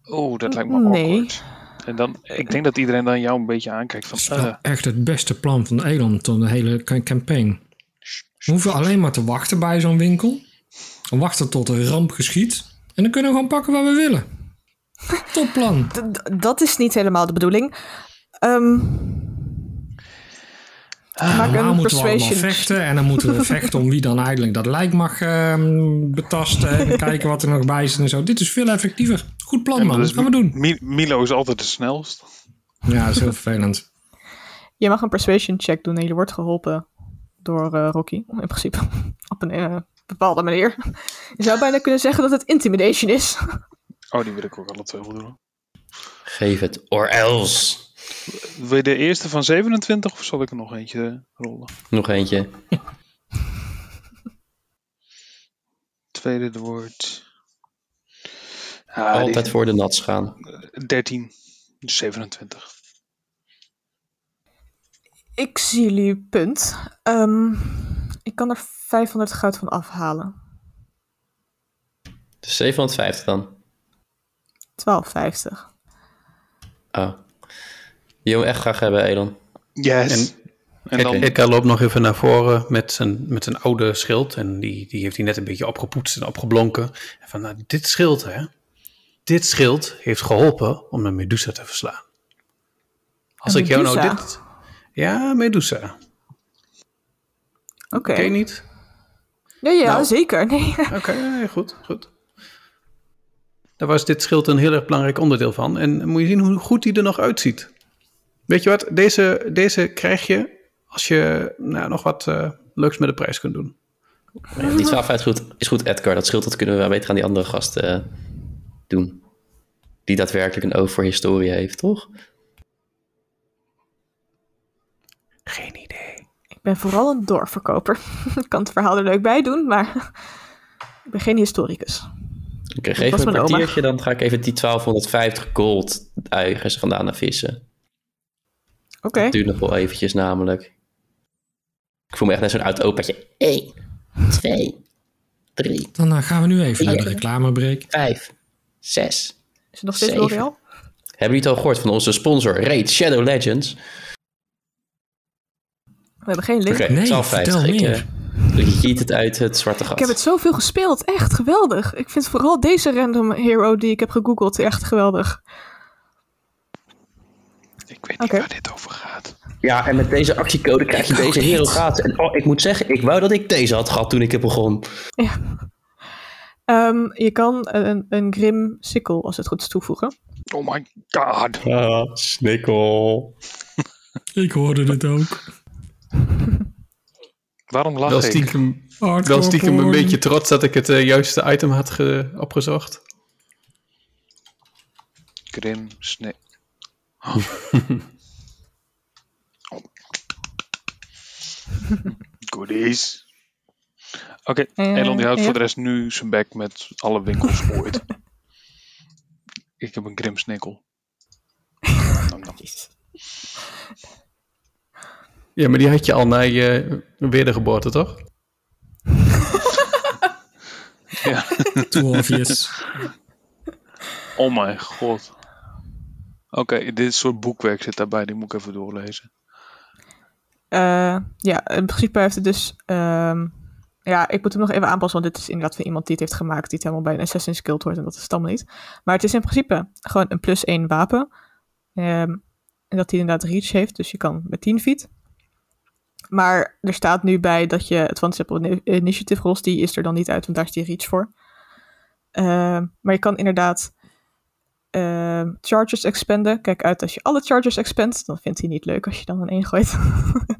Oh, dat lijkt me Nee. awkward. En dan, ik denk dat iedereen dan jou een beetje aankijkt Dat is van... wel eh, echt het beste plan van Elon tot de hele ca- campaign. We hoeven alleen maar te wachten bij zo'n winkel. Wachten tot de ramp geschiet. En dan kunnen we gewoon pakken wat we willen. Topplan. Dat is niet helemaal de bedoeling. Ehm maak Normaal een moeten we allemaal persuasion. vechten. En dan moeten we vechten om wie dan eigenlijk dat lijk mag ehm, betasten. En kijken wat er nog bij zit en zo. Dit is veel effectiever. Goed plan, man. dat is- gaan we doen. Mi- Milo is altijd de snelst. Ja, dat is heel vervelend. Je mag een persuasion check doen en je wordt geholpen door eh, Rocky, in principe. Op een, eh, bepaalde manier. Je zou bijna kunnen zeggen dat het intimidation is. Oh, die wil ik ook alle twee wel doen. Geef het, or else. Wil je de eerste van 27 of zal ik er nog eentje rollen? Nog eentje. Tweede de woord. Die- Altijd voor de nats gaan. 13. Dus 27. Ik zie jullie punt. Ehm, ik kan er 500 goud van afhalen. Dus 750 dan. 12,50. Oh. Die wil echt graag hebben, Elon. Yes. En, Ed- dan, Edgar loopt nog even naar voren met zijn, met zijn oude schild. En die, die heeft hij net een beetje opgepoetst en opgeblonken. En van, nou, dit schild, hè. Dit schild heeft geholpen om de Medusa te verslaan. Als Een ik jou nou dit... Ja, Medusa. Oké. Ken je niet? Ja, ja, Nou. zeker. Nee. Oké, goed, goed. Daar was dit schild een heel erg belangrijk onderdeel van. En moet je zien hoe goed die er nog uitziet. Weet je wat? Deze, deze krijg je als je nou, nog wat eh, leuks met de prijs kunt doen. Ja, die 1250 is goed, is goed, Edgar. Dat schild dat kunnen we wel beter aan die andere gasten eh, doen. Die daadwerkelijk een oog voor historie heeft, toch? Geen idee. Ik ben vooral een doorverkoper. ik kan het verhaal er leuk bij doen, maar ik ben geen historicus. Oké, geef me een oma. kwartiertje, dan ga ik even die 1250 gold ergens vandaan naar vissen. Oké. Het duurt nog wel eventjes namelijk. Ik voel me echt net zo'n oud opaatje. 1, 2, 3, Dan eh, gaan we nu even naar de Ja. reclamebreak. 5, 6. Is het nog steeds. L'Oreal? Hebben jullie het al gehoord van onze sponsor Raid Shadow Legends? We hebben geen link. Oké, Nee, 1250. vertel Ik, meer. eh, ik het uit het zwarte gat. Ik heb het zoveel gespeeld. Echt geweldig. Ik vind vooral deze random hero die ik heb gegoogeld echt geweldig. Ik weet niet waar dit over gaat. Ja, en met deze actiecode krijg je Ik deze hero gratis. En oh, ik moet zeggen, ik wou dat ik deze had gehad toen ik het begon. Ehm, je kan een, een Grim Sickle, als het goed is, toevoegen. Oh my god. Ah, snikkel. Ik hoorde het ook. Waarom lach Wel ik? stiekem, Hardcore wel stiekem een beetje trots dat ik het eh, juiste item had ge- opgezocht. Grim, sne... Goodies. Oké, Eh, Elon die houdt ja. voor de rest nu zijn bek met alle winkels ooit. Ik heb een Grim Snikkel. Nam, nam. Ja, maar die had je al na je wedergeboorte, toch? Ja. Too obvious. Oh mijn god. Oké, dit soort boekwerk zit daarbij, die moet ik even doorlezen. Eh, ja, in principe heeft het dus... ehm, ja, ik moet hem nog even aanpassen, want dit is inderdaad van iemand die het heeft gemaakt, die het helemaal bij een Assassin's Guild hoort, en dat is het niet. Maar het is in principe gewoon een plus 1 wapen. Ehm, en dat hij inderdaad reach heeft, dus je kan met 10 feet. Maar er staat nu bij dat je Advanced Weapon Initiative rolls, die is er dan niet uit, want daar is die reach voor. Ehm, maar je kan inderdaad ehm, charges expenden. Kijk uit als je alle charges expendt, dan vindt hij niet leuk als je dan een 1 gooit.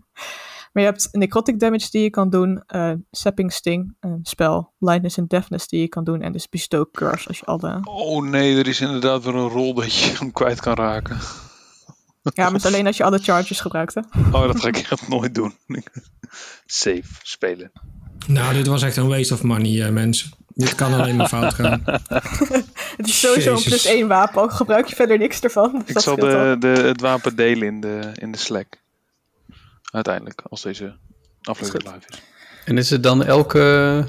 maar je hebt necrotic damage die je kan doen, eh sapping sting, een spel, blindness en deafness die je kan doen en dus bestow curse als je alle... Oh nee, er is inderdaad weer een rol dat je hem kwijt kan raken. Ja, maar het is alleen als je alle charges gebruikt, hè. Oh, dat ga ik echt nooit doen. Safe spelen. Nou, dit was echt een waste of money, eh, mensen. Dit kan alleen maar fout gaan. Het is sowieso een plus 1 wapen, ook gebruik je verder niks ervan. Dus Ik zal de, de, het wapen delen in de, in de Slack. Uiteindelijk, als deze aflevering live is. En is het dan elke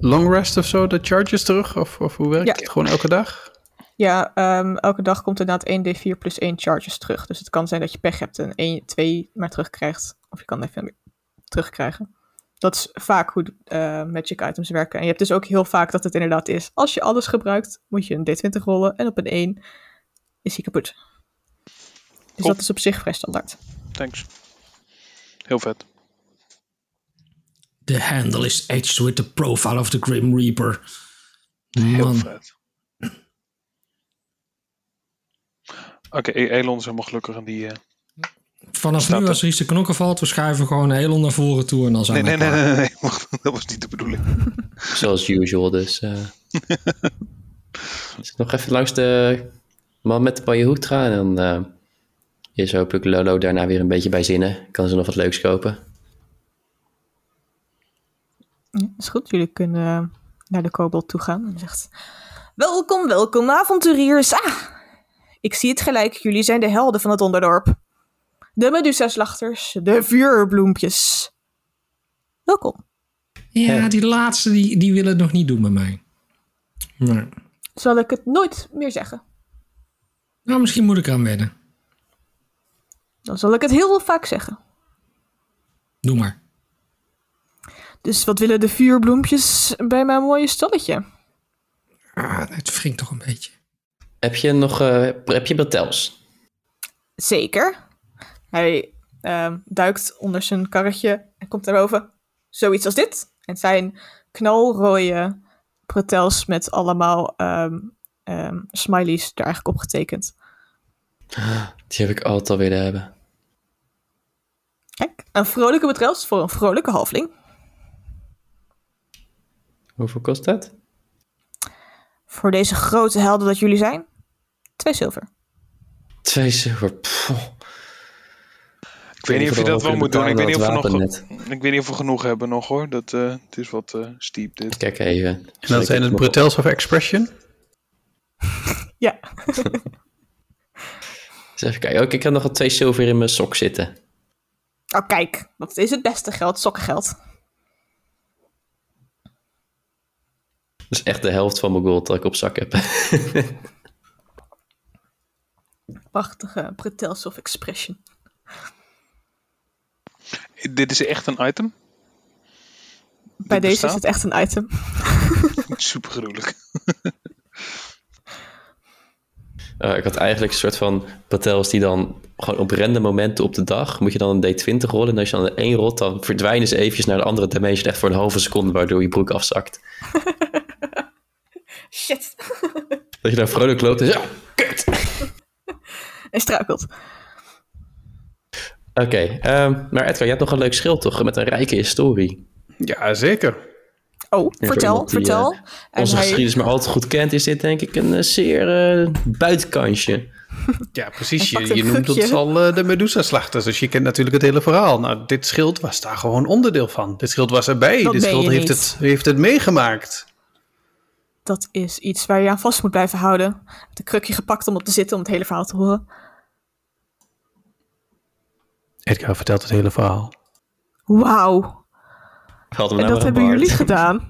long rest of zo de charges terug? Of, of hoe werkt Ja. het? Gewoon elke dag? Ja, ehm, elke dag komt inderdaad 1d4 plus 1 charges terug. Dus het kan zijn dat je pech hebt en 1, 2 maar terugkrijgt. Of je kan even meer terugkrijgen. Dat is vaak hoe eh, magic items werken. En je hebt dus ook heel vaak dat het inderdaad is. Als je alles gebruikt, moet je een d20 rollen. En op een 1 is hij kapot. Dus Cool. dat is op zich vrij standaard. Thanks. Heel vet. The handle is etched with the profile of the Grim Reaper. Heel vet. Oké, E- Elon is helemaal gelukkig en die, eh, Vanaf nu als er iets te knokken valt, we schuiven gewoon heel naar voren toe en dan zijn Nee, we nee, nee, nee, nee, wacht, dat was niet de bedoeling. Zoals usual, dus. eh dus nog even langs de man met de gaan. En dan eh, is hopelijk Lolo daarna weer een beetje bij zinnen. Kan ze nog wat leuks kopen. Ja, is goed. Jullie kunnen naar de kobold toe gaan. En zegt: Welkom, welkom, avonturiers. Ah, ik zie het gelijk. Jullie zijn de helden van het onderdorp. De Medusa-slachters, de vuurbloempjes. Welkom. Ja, die laatste die, die willen het nog niet doen met mij. Maar, Zal ik het nooit meer zeggen? nou, misschien moet ik eraan wennen. Dan zal ik het heel vaak zeggen. Doe maar. Dus wat willen de vuurbloempjes bij mijn mooie stalletje? Ah, het wringt toch een beetje. Heb je nog eh, heb je bretels? Zeker. Hij ehm, duikt onder zijn karretje en komt daarboven. Zoiets als dit. Het zijn knalrooie pretels met allemaal ehm, ehm, smileys er eigenlijk op getekend. Die heb ik altijd al willen hebben. Kijk, een vrolijke pretels voor een vrolijke halfling. Hoeveel kost dat? Voor deze grote helden dat jullie zijn, twee zilver. Twee zilver. Pff. Ik weet niet of je dat wel moet doen. Ik weet niet of we nog, ik weet niet of we genoeg hebben nog hoor. Dat, eh, het is wat eh steep dit. Kijk even. En dan zijn het Bretels of Expression. Ja, Eens even kijken. Ook, ik heb nog wat twee zilver in mijn sok zitten. oh kijk, dat is het beste geld, sokkengeld. Dat is echt de helft van mijn gold dat ik op zak heb. Prachtige pretels of expression. Dit is echt een item. Bij Dit deze is het echt een item. Super gruwelijk. Eh, ik had eigenlijk een soort van patels die dan gewoon op random momenten op de dag moet je dan een D20 rollen. En als je dan een 1 rolt, dan verdwijnen ze eventjes naar de andere dimension echt voor een halve seconde, waardoor je broek afzakt. Shit. Dat je dan vrolijk loopt en zo, kut! Hij struikelt. Oké, ehm, maar Edgar, je hebt nog een leuk schild toch, met een rijke historie. Ja, zeker. Oh, vertel, die, vertel. en Onze hij, geschiedenis maar al te goed kent, is dit denk ik een eh, zeer eh, buitenkansje. Ja, precies. Je, noemt krukje. al de Medusa-slachters, dus je kent natuurlijk het hele verhaal. Nou, dit schild was daar gewoon onderdeel van. Dit schild was erbij. Dat dit schild heeft niet. het, heeft het meegemaakt. dat is iets waar je aan vast moet blijven houden. Het een krukje gepakt om op te zitten om het hele verhaal te horen. Edgar vertelt het hele verhaal. Wauw. En nou dat hebben jullie gedaan.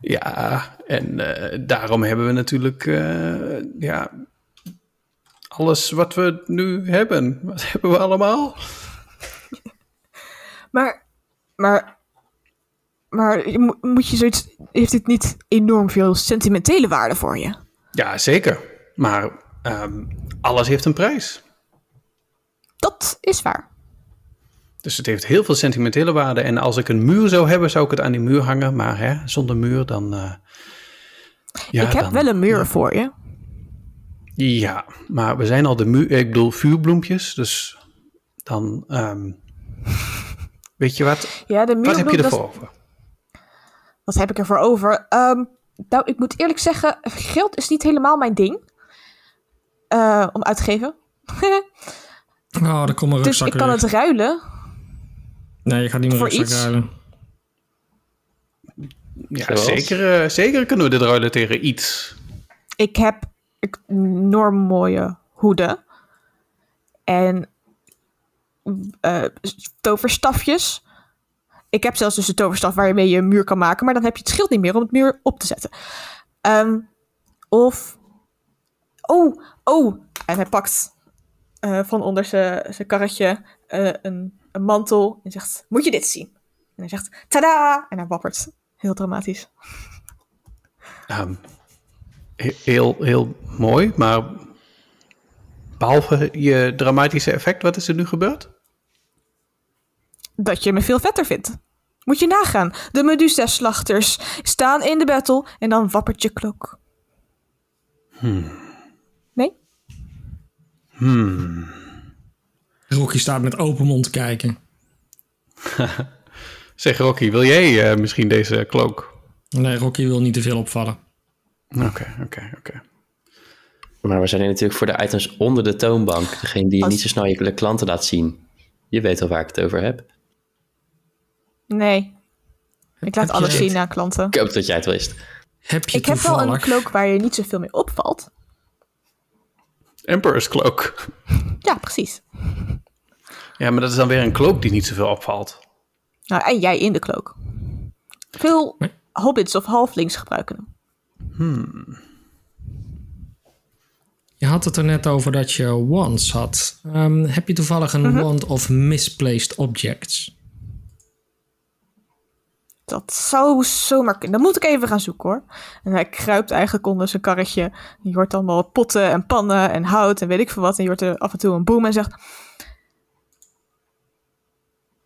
Ja, en eh, daarom hebben we natuurlijk eh, ja, alles wat we nu hebben. Wat hebben we allemaal? Maar, maar, maar moet je zoiets... Heeft dit niet enorm veel sentimentele waarde voor je? Ja, zeker. Maar ehm, alles heeft een prijs. Dat is waar. Dus het heeft heel veel sentimentele waarde. En als ik een muur zou hebben, zou ik het aan die muur hangen. Maar hè, zonder muur dan... eh, ja, ik heb dan- wel een muur voor je. Ja, maar we zijn al de muur... Ik bedoel vuurbloempjes, dus dan... ehm, weet je wat? Ja, de muur. Wat heb je ervoor over? Wat heb ik ervoor over? Ehm, nou, ik moet eerlijk zeggen, geld is niet helemaal mijn ding. Eh, om uit te geven. Oh, er komt een dus rugzak ik kan weer. het ruilen. Nee, je gaat niet meer rugzak iets? ruilen. Ja, Zoals? zeker, eh, zeker kunnen we dit ruilen tegen iets. Ik heb ik- enorm mooie hoeden. En eh, toverstafjes. Ik heb zelfs dus een toverstaf waarmee je een muur kan maken. Maar dan heb je het schild niet meer om het muur op te zetten. Ehm, of... Oh, oh. En hij pakt eh, van onder zijn karretje eh, een, een mantel. En zegt, moet je dit zien? En hij zegt, tada! En hij wappert. Heel dramatisch. Ehm, he- heel, heel mooi, maar behalve je dramatische effect, wat is er nu gebeurd? dat je me veel vetter vindt. Moet je nagaan. De Medusa-slachters staan in de battle en dan wappert je klok. Nee? Hmm. Rocky staat met open mond te kijken. Zeg Rocky, wil jij eh, misschien deze cloak? Nee, Rocky wil niet te veel opvallen. Oké, oké, oké. Maar we zijn hier natuurlijk voor de items onder de toonbank. Degene die je Als- niet zo snel je klanten laat zien. Je weet wel waar ik het over heb. Nee. Ik laat Heb alles zien aan klanten. Ik hoop dat jij het wist. Heb je Ik heb wel een cloak waar je niet zoveel mee opvalt. Emperor's cloak. Ja, precies. Ja, maar dat is dan weer een cloak die niet zoveel opvalt. Nou, en jij in de cloak. Veel Nee. hobbits of halflings gebruiken hem. Je had het er net over dat je wands had. Ehm, heb je toevallig een wand of misplaced objects? Dat zou zomaar kunnen. Dan moet ik even gaan zoeken hoor. En hij kruipt eigenlijk onder zijn karretje. Je hoort allemaal potten en pannen en hout en weet ik veel wat. En je hoort er af en toe een boom en zegt...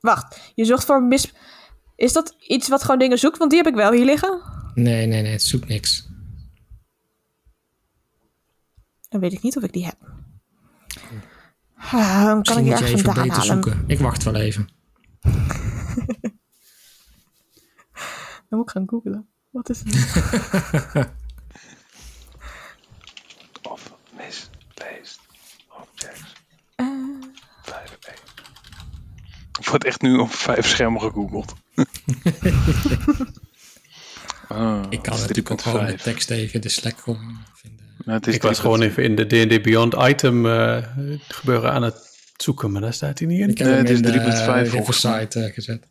Wacht, je zocht voor mis... Is dat iets wat gewoon dingen zoekt? Want die heb ik wel hier liggen. Nee, nee, nee, het zoekt niks. Dan weet ik niet of ik die heb. Ah, Dan kan Misschien ik moet je even beter halen. zoeken. Ik wacht wel even. Dan moet ik gaan googlen. Wat is het? Of misplaced objects. Eh, Vijf B. Ik word echt nu op vijf schermen gegoogeld. Ah, Ik kan natuurlijk ook 3.5. gewoon de tekst even de Slack om vinden. Nou, het is Ik was 3.5. gewoon even in de D&D Beyond item eh, gebeuren aan het zoeken, maar daar staat hij niet in. Ik heb Nee, hem het is in de 3.5 uh, volgens mij. site eh, gezet.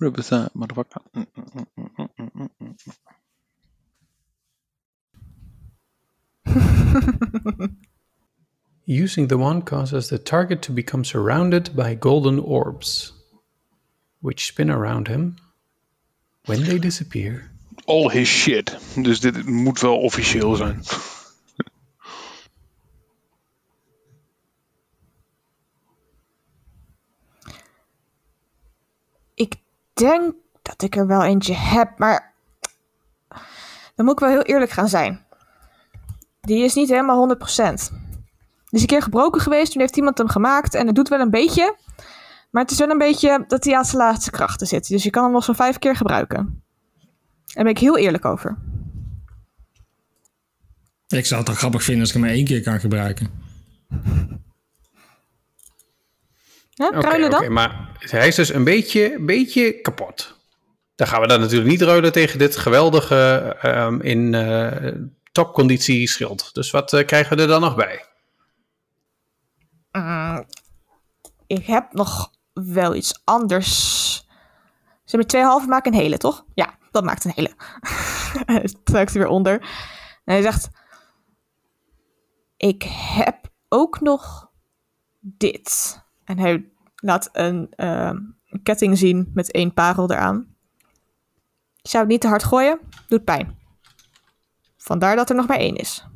Riverside, motherfucker. Mm, mm, mm. Using the wand causes the target to become surrounded by golden orbs, which spin around him. When they disappear, All his shit. Dus dit moet wel officieel zijn. Denk dat ik er wel eentje heb, maar dan moet ik wel heel eerlijk gaan zijn. Die is niet helemaal 100%. Die is een keer gebroken geweest, toen heeft iemand hem gemaakt en het doet wel een beetje. Maar het is wel een beetje dat hij aan zijn laatste krachten zit. Dus je kan hem nog zo'n vijf keer gebruiken. Daar ben ik heel eerlijk over. Ik zou het toch grappig vinden als ik hem één keer kan gebruiken. Dan? oké, maar hij is dus een beetje, beetje kapot. Dan gaan we dan natuurlijk niet ruilen tegen dit geweldige ehm, in eh, topconditie schild. Dus wat eh, krijgen we er dan nog bij? Mm, ik heb nog wel iets anders. Ze hebben twee halve maken een hele, toch? Ja, dat maakt een hele. Hij duikt er weer onder. En hij zegt... Ik heb ook nog dit. En hij laat een, ehm, een ketting zien met één parel eraan. Ik zou het niet te hard gooien. Doet pijn. Vandaar dat er nog maar één is.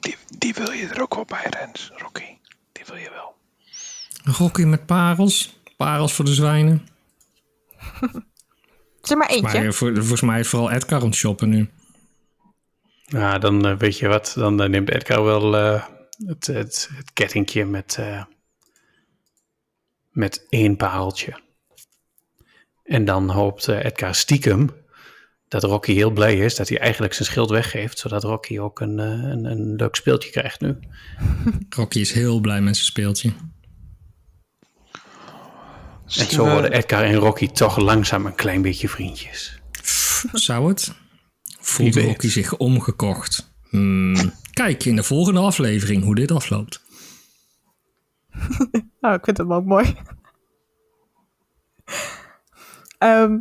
Die, die wil je er ook wel bij, Rens, Rocky. Die wil je wel. Rocky met parels. Parels voor de zwijnen. Is er maar eentje? Maar voor, volgens mij is vooral Edgar aan het shoppen nu. Ja, dan eh, weet je wat, dan eh, neemt Edgar wel eh, het, het, het kettingje met, eh, met één pareltje. En dan hoopt Edgar stiekem dat Rocky heel blij is dat hij eigenlijk zijn schild weggeeft, zodat Rocky ook een, een, een leuk speeltje krijgt nu. Rocky is heel blij met zijn speeltje. En zo worden Edgar en Rocky toch langzaam een klein beetje vriendjes. Zou het? Voelt weet. Rocky zich omgekocht? Hmm. Kijk in de volgende aflevering hoe dit afloopt. Oh, ik vind hem ook mooi. Ehm,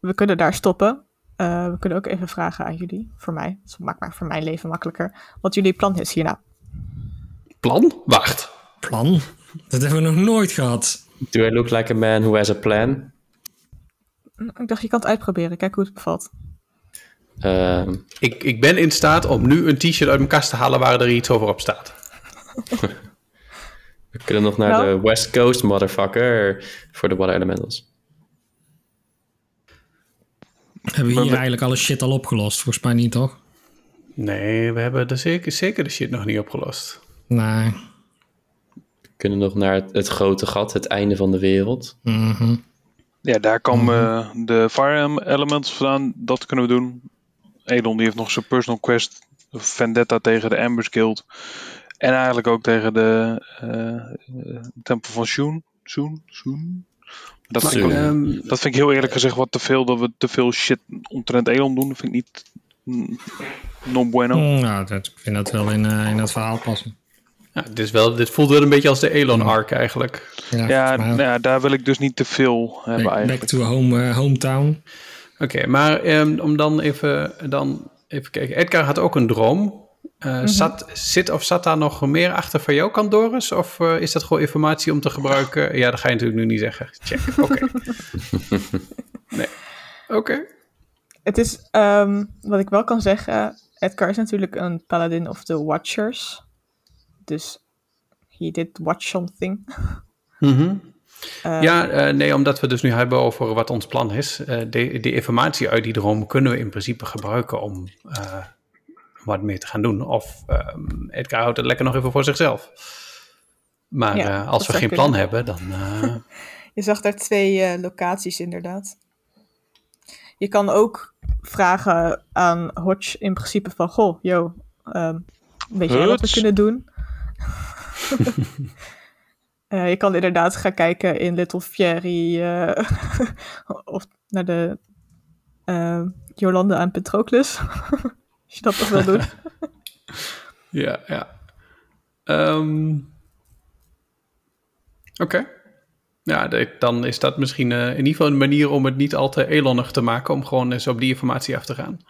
we kunnen daar stoppen. Eh, we kunnen ook even vragen aan jullie, voor mij. Dat maakt maar voor mijn leven makkelijker. Wat jullie plan is hierna. Plan? Wacht. Plan? Dat hebben we nog nooit gehad. Do I look like a man who has a plan? Ik dacht, je kan het uitproberen. Kijk hoe het bevalt. Ehm, Ik, ik ben in staat om nu een t-shirt uit mijn kast te halen waar er iets over op staat. we kunnen nog naar Nou? de West Coast, motherfucker, voor de Water Elementals. Hebben we hier we- eigenlijk alle shit al opgelost? Volgens mij niet, toch? Nee, we hebben de zeker, zeker de shit nog niet opgelost. Nee. We kunnen nog naar het, het grote gat, het einde van de wereld. Mhm. Ja, daar komen de Fire Elements vandaan. Dat kunnen we doen. Elon die heeft nog zijn personal quest. Vendetta tegen de Embers Guild. En eigenlijk ook tegen de eh, eh, Tempel van Shun. Shun? Shun? Dat vind, ik, Ehm, dat vind ik heel eerlijk gezegd wat te veel. Dat we te veel shit omtrent Elon doen. Dat vind ik niet... mm, Non bueno. Mm, Nou, dat, ik vind dat wel in, eh, in het verhaal passen. ja, dit, is wel, dit voelt wel een beetje als de Elon arc eigenlijk. Ja, Ja, nou ja, daar wil ik dus niet te veel hebben back, eigenlijk. back to home, eh, hometown. Oké, maar ehm, om dan even, dan even kijken. Edgar had ook een droom. Eh, zat, zit of zat daar nog meer achter van jouw kant, Doris? Of eh, is dat gewoon informatie om te gebruiken? Ja, dat ga je natuurlijk nu niet zeggen. Check, oké. nee, oké. Het is, ehm, wat ik wel kan zeggen, Edgar is natuurlijk een paladin of the Watchers. Dus he did watch something. Mhm. Eh, Ja, eh, nee, omdat we dus nu hebben over wat ons plan is. eh de, die informatie uit die droom kunnen we in principe gebruiken om eh, wat meer te gaan doen. Of ehm, Edgar houdt het lekker nog even voor zichzelf. Maar Ja, eh, als we geen plan hebben, dan... eh, Je zag daar twee eh, locaties inderdaad. Je kan ook vragen aan Hodge in principe van... Goh, yo, ehm, weet jij wat we kunnen doen? Eh, je kan inderdaad gaan kijken in Little Fairy... eh, of naar de eh, Jolanda en Patroclus. Als je dat toch wil doen. Ja, ja. Ehm, Oké. Ja, de- dan is dat misschien eh, in ieder geval een manier om het niet al te elonig te maken. Om gewoon eens op die informatie af te gaan.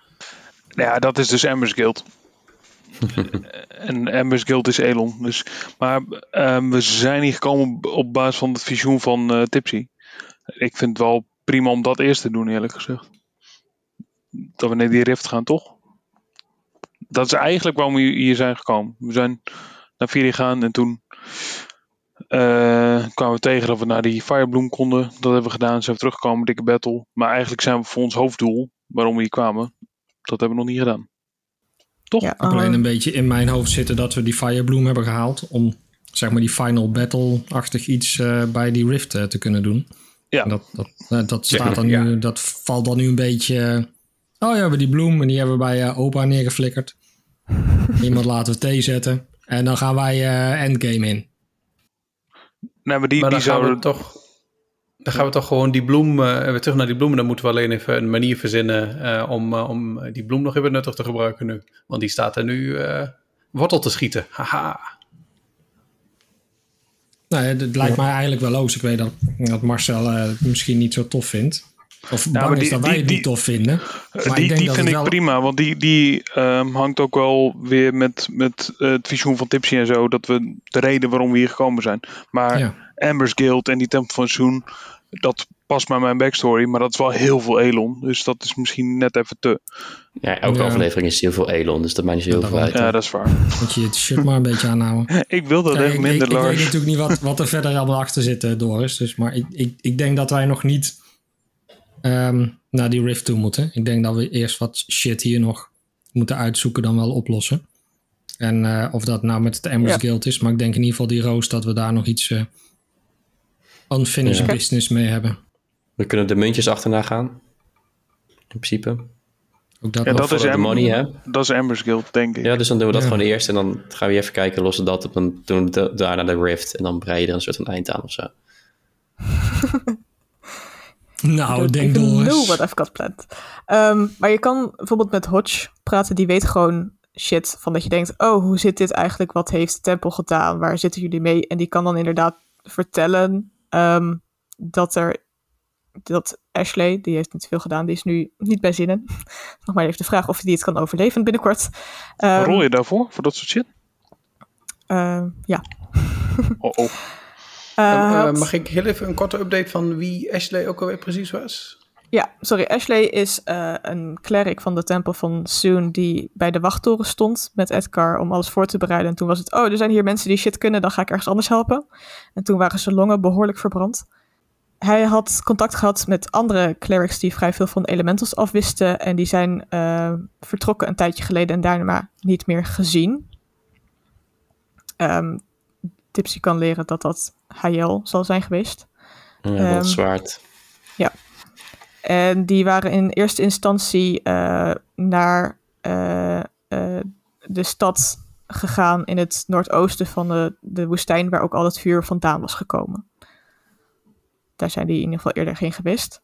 Nou Ja, dat is dus Embers Guild. En Embers Guild is Elon. Dus, maar ehm, we zijn hier gekomen op, basis van het visioen van eh, Tipsy. Ik vind het wel prima om dat eerst te doen, eerlijk gezegd. Dat we naar die rift gaan, toch? Dat is eigenlijk waarom we hier zijn gekomen. We zijn naar Viri gegaan en toen eh, kwamen we tegen dat we naar die Firebloom konden. Dat hebben we gedaan, zijn we teruggekomen, dikke battle. Maar eigenlijk zijn we voor ons hoofddoel, waarom we hier kwamen, dat hebben we nog niet gedaan. Toch? Ja, alleen eh, een beetje in mijn hoofd zitten dat we die Firebloom hebben gehaald. Om zeg maar die final battle-achtig iets eh, bij die Rift eh, te kunnen doen. Ja. En Dat, dat, eh, dat, staat dan ja. nu, dat valt dan nu een beetje. oh ja, we hebben die bloem en die hebben we bij opa neergeflikkerd. Iemand laten we thee zetten. En dan gaan wij eh, endgame in. Nee, maar die, maar die dan gaan we zouden... toch... Dan gaan we toch gewoon die bloem, eh, weer terug naar die bloemen. Dan moeten we alleen even een manier verzinnen eh, om, eh, om die bloem nog even nuttig te gebruiken nu. Want die staat er nu eh, wortel te schieten. Haha. Nou, het lijkt mij eigenlijk wel loos. Ik weet dat, dat Marcel eh, het misschien niet zo tof vindt. Of bang maar is die- dat wij die- het die- niet tof vinden. Maar die ik denk die dat vind ik wel... prima, want die, die ehm, hangt ook wel weer met, met het visioen van Tipsy en zo. Dat we de reden waarom we hier gekomen zijn. Maar Ja. Amber's Guild en die Tempel van Zoen, dat past bij mijn backstory. Maar dat is wel heel veel Elon. Dus dat is misschien net even te. Ja, elke Ja. aflevering is heel veel Elon, dus dat maakt niet zo heel Ja, veel uit. Ja, dat is waar. Moet je het shirt maar een beetje aanhouden. Ik wil dat Kijk, echt ik, minder, ik, ik weet natuurlijk niet wat, wat er verder allemaal achter zit, eh, Doris. Dus, maar ik, ik, ik denk dat wij nog niet ehm, naar die Rift toe moeten. Ik denk dat we eerst wat shit hier nog moeten uitzoeken, dan wel oplossen. En eh, of dat nou met het Embers Ja. Guild is. Maar ik denk in ieder geval die Roos dat we daar nog iets eh, unfinished Ja. business mee hebben. We kunnen de muntjes achterna gaan. In principe. Ook dat Ja, nog. dat is, money, hè? dat is Amber's Guild, denk ik. Ja, dus dan doen we dat Ja. gewoon eerst. En dan gaan we even kijken, lossen dat op. Dan doen we da- daarna de rift. En dan breid je er een soort van eind aan of zo. nou, don't denk even know Doris. what I've got planned. Ehm, maar je kan bijvoorbeeld met Hodge praten, die weet gewoon shit. Van dat je denkt, oh, hoe zit dit eigenlijk? Wat heeft de tempel gedaan? Waar zitten jullie mee? En die kan dan inderdaad vertellen ehm, dat er, dat Ashley, die heeft niet veel gedaan, die is nu niet bij zinnen. Nog maar even de vraag of hij het kan overleven binnenkort. Ehm, Rol je daarvoor, voor dat soort shit? ehm, ja. Oh, oh. Eh, Eh, mag ik heel even een korte update van wie Ashley ook alweer precies was? Ja, sorry. Ashley is eh, een cleric van de tempel van Soon die bij de wachttoren stond met Edgar om alles voor te bereiden. En toen was het, oh, er zijn hier mensen die shit kunnen, dan ga ik ergens anders helpen. En toen waren zijn longen behoorlijk verbrand. hij had contact gehad met andere clerics die vrij veel van elementals afwisten. En die zijn eh, vertrokken een tijdje geleden en daarna niet meer gezien. Ehm Tipsy kan leren dat dat HL zal zijn geweest. Ja, dat zwaard. En die waren in eerste instantie eh, naar eh, eh, de stad gegaan in het noordoosten van de, de woestijn, waar ook al het vuur vandaan was gekomen. Daar zijn die in ieder geval eerder heen geweest.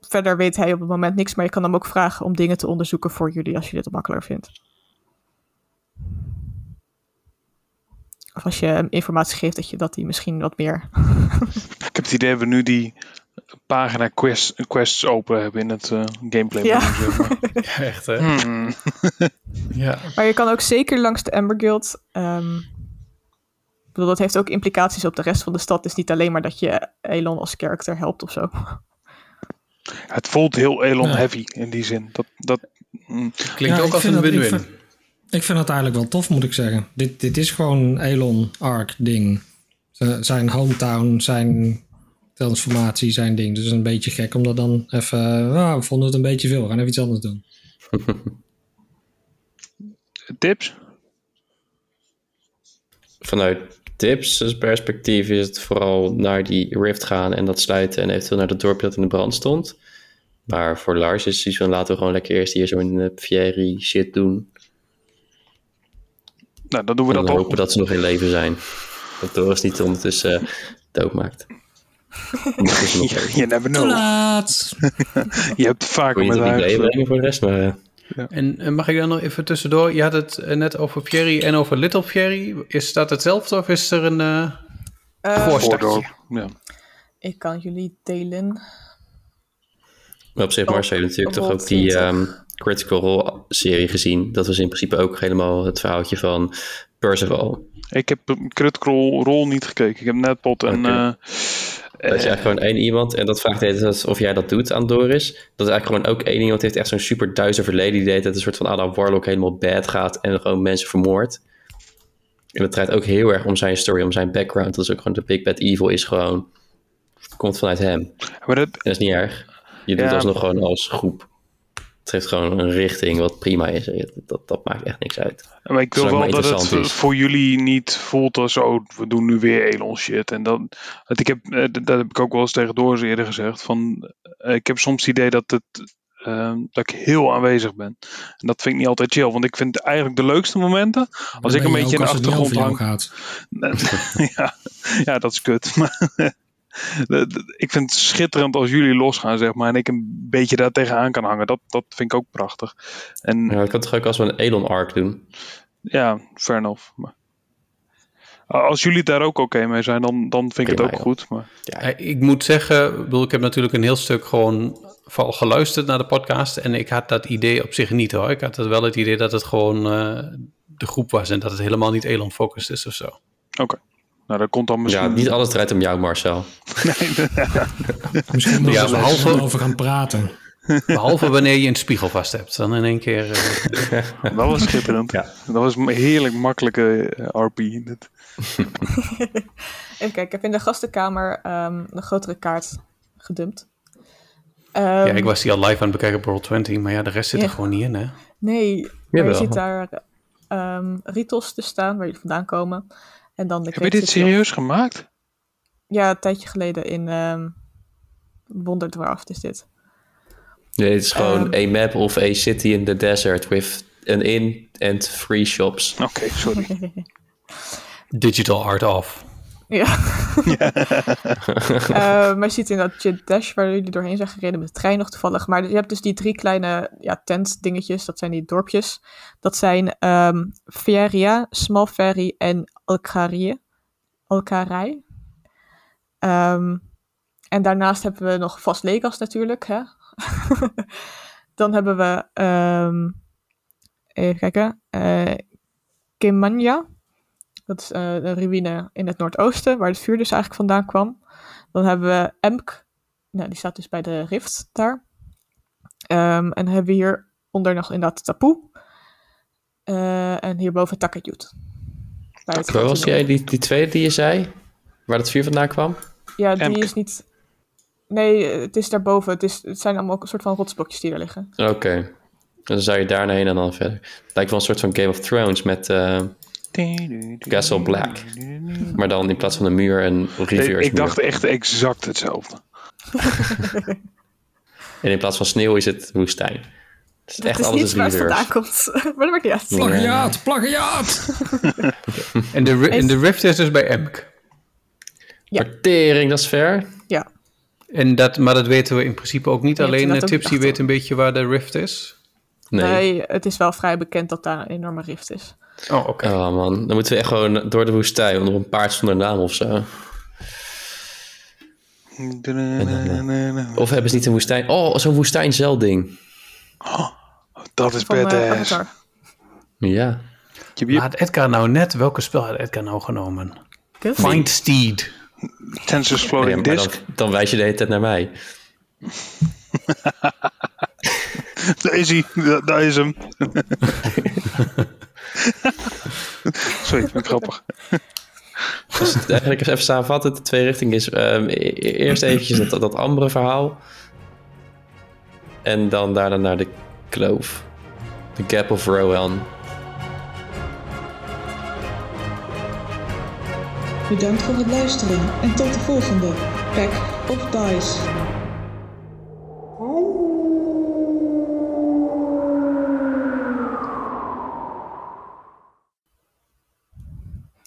Verder weet hij op het moment niks, maar je kan hem ook vragen om dingen te onderzoeken voor jullie als je dit makkelijker vindt. Of als je hem informatie geeft dat je dat hij misschien wat meer. Ik heb het idee dat we nu die pagina quest, quests open hebben in het eh, gameplay. Ja. zeg maar. Ja, echt hè? Hmm. Ja. Maar je kan ook zeker langs de Amber Guild. ehm, ik bedoel, dat heeft ook implicaties op de rest van de stad. Het is niet alleen maar dat je Elon als character helpt of zo. Het voelt heel Elon Ja. heavy in die zin. Dat, dat, mm. Klinkt Ja, ook als een ik win-win. vind- Ik vind dat eigenlijk wel tof, moet ik zeggen. Dit, dit is gewoon een Elon Arc ding. Zijn hometown, zijn transformatie, zijn ding. Dus een beetje gek om dat dan even... ah, we vonden het een beetje veel, we gaan even iets anders doen. tips? Vanuit tips perspectief is het vooral naar die rift gaan en dat sluiten en eventueel naar het dorpje dat in de brand stond. Maar voor Lars is het van laten we gewoon lekker eerst hier zo'n uh, Fieri shit doen. Nou, dan doen we en dat dan ook. hopen dat ze nog in leven zijn. Dat Doris niet ondertussen uh, doodmaakt. Ondertussen nog Je, never Te know. laat! Je hebt je met haar. meebrengen voor de rest, maar... uh, En, en mag ik dan nog even tussendoor? Je had het eh, net over Fieri en over Little Fieri. Is dat hetzelfde of is er een eh Eh, voorstartje? Voordorp. Ja. ik kan jullie delen. Maar op zich, Marcel, je hebt natuurlijk toch ook die 20. ehm, Critical Role serie gezien. Dat was in principe ook helemaal het verhaaltje van Percival. Ik heb Critical Role niet gekeken. Ik heb Netpot en... Eh, Dat is eh, eigenlijk gewoon één iemand en dat vraagt hele tijd of jij dat doet aan Doris. Dat is eigenlijk gewoon ook één iemand heeft echt zo'n super duister verleden. Die deed het een soort van Adam Warlock helemaal bad gaat en gewoon mensen vermoordt. En het draait ook heel erg om zijn story, om zijn background. Dat is ook gewoon de Big Bad Evil is gewoon, komt vanuit hem. Maar dat, dat is niet erg. Je doet Ja. alsnog gewoon als groep. Het geeft gewoon een richting wat prima is. Dat, dat, maakt echt niks uit. maar ik wil Zolang wel dat het is. voor jullie niet voelt als... Oh, we doen nu weer Elon shit. En dat, want ik heb, eh, dat heb ik ook wel eens tegen Doris eerder gezegd. Van, eh, ik heb soms het idee dat, het, eh, dat ik heel aanwezig ben. En dat vind ik niet altijd chill. Want ik vind eigenlijk de leukste momenten... Als Dan ik een beetje in de achtergrond hang... gaat. ja, ja, dat is kut. Maar ik vind het schitterend als jullie losgaan, zeg maar. En ik een beetje daar tegenaan kan hangen. Dat, dat vind ik ook prachtig. En Ja, dat kan toch ook als we een Elon arc doen. ja, fair enough. Maar, als jullie daar ook oké mee zijn, dan, dan vind ik het ook goed. Maar, Eh, Ik moet zeggen, ik ik heb natuurlijk een heel stuk gewoon vooral geluisterd naar de podcast. En ik had dat idee op zich niet hoor. Ik had het wel het idee dat het gewoon eh, de groep was. En dat het helemaal niet Elon focused is of zo. Oké. Nou, dat komt dan misschien... Ja, niet alles draait om jou, Marcel. Misschien moeten Ja, we er behalve- eens over gaan praten. Behalve wanneer je een spiegel vast hebt. Dan in één keer... eh, Dat was schitterend. Ja. Dat was een heerlijk makkelijke eh, RP. Dit. Even kijken, ik heb in de gastenkamer ehm, een grotere kaart gedumpt. Ehm, ja, ik was die al live aan het bekijken op Roll20. Maar ja, de rest zit er gewoon niet in hè. Nee, je ziet daar ehm Ritos te staan, waar jullie vandaan komen. En dan de Heb je dit serieus gemaakt? Ja, een tijdje geleden in ehm Wonderdwarf is dit. Nee, het is gewoon Ehm. a map of a city in the desert with an inn and free shops. Oké, sorry. Digital art off. Ja. Eh, maar je ziet in dat Dash, waar jullie doorheen zijn gereden met de trein nog toevallig. Maar je hebt dus die drie kleine ja, tent dingetjes, dat zijn die dorpjes. Dat zijn ehm Feria, Small Ferry en Alcarie. Alcarij. Ehm, en daarnaast hebben we nog Vast natuurlijk. Hè? Dan hebben we, ehm, even kijken, eh Kimanya. Dat is eh, een ruïne in het noordoosten, waar het vuur dus eigenlijk vandaan kwam. Dan hebben we Emk. Nou, die staat dus bij de rift daar. Ehm, en hebben we hieronder nog inderdaad Tapoe. Eh, en hierboven Takayut. Het Waar was jij, die, die tweede die je zei? Waar het vuur vandaan kwam? Ja, die Emk. is niet... Nee, het is daarboven. Het, is, het zijn allemaal een soort van rotsblokjes die daar liggen. Oké. Dan zou je daar naar heen en dan verder. Het lijkt wel een soort van Game of Thrones met eh, Castle Black. Maar dan in plaats van een muur een Ik, riviersmuur. ik dacht echt exact hetzelfde. En in plaats van sneeuw is het woestijn. Het is echt het is alles niet waar het vandaan komt. maar dat maakt niet uit. Plagiaat, plagiaat! En de, en de rift is dus bij Emk. Ja. Partering, dat is ver. Ja. En dat, maar dat weten we in principe ook niet. Alleen dat uh, Tipsy bedacht, weet een beetje waar de rift is. Nee. Nee, het is wel vrij bekend dat daar een enorme rift is. Oh, oké. Oh man, dan moeten we echt gewoon door de woestijn onder een paard zonder naam of zo. Of hebben ze niet een woestijn? Oh, zo'n woestijnzelding. Dat is Van eh, badass. Ja. Je Maar had Edgar nou net, welke spel had Edgar nou genomen? Good. Find Steed. Tensus Floating Disc. dan wijs je de hele tijd naar mij. Daar is hij. Daar, daar is hem. Sorry, ik grappig. Dus het, eigenlijk even samenvatten, de twee richtingen is ehm, e- e- eerst eventjes dat, dat andere verhaal. En dan daarna naar de kloof. De Gap of Rowan. Bedankt voor het luisteren en tot de volgende Pack of Dice.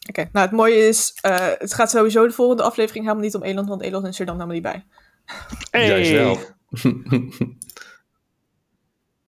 Oké, nou het mooie is, eh, het gaat sowieso de volgende aflevering helemaal niet om Elon, want Elon is er dan helemaal niet bij. Hey. Juist wel.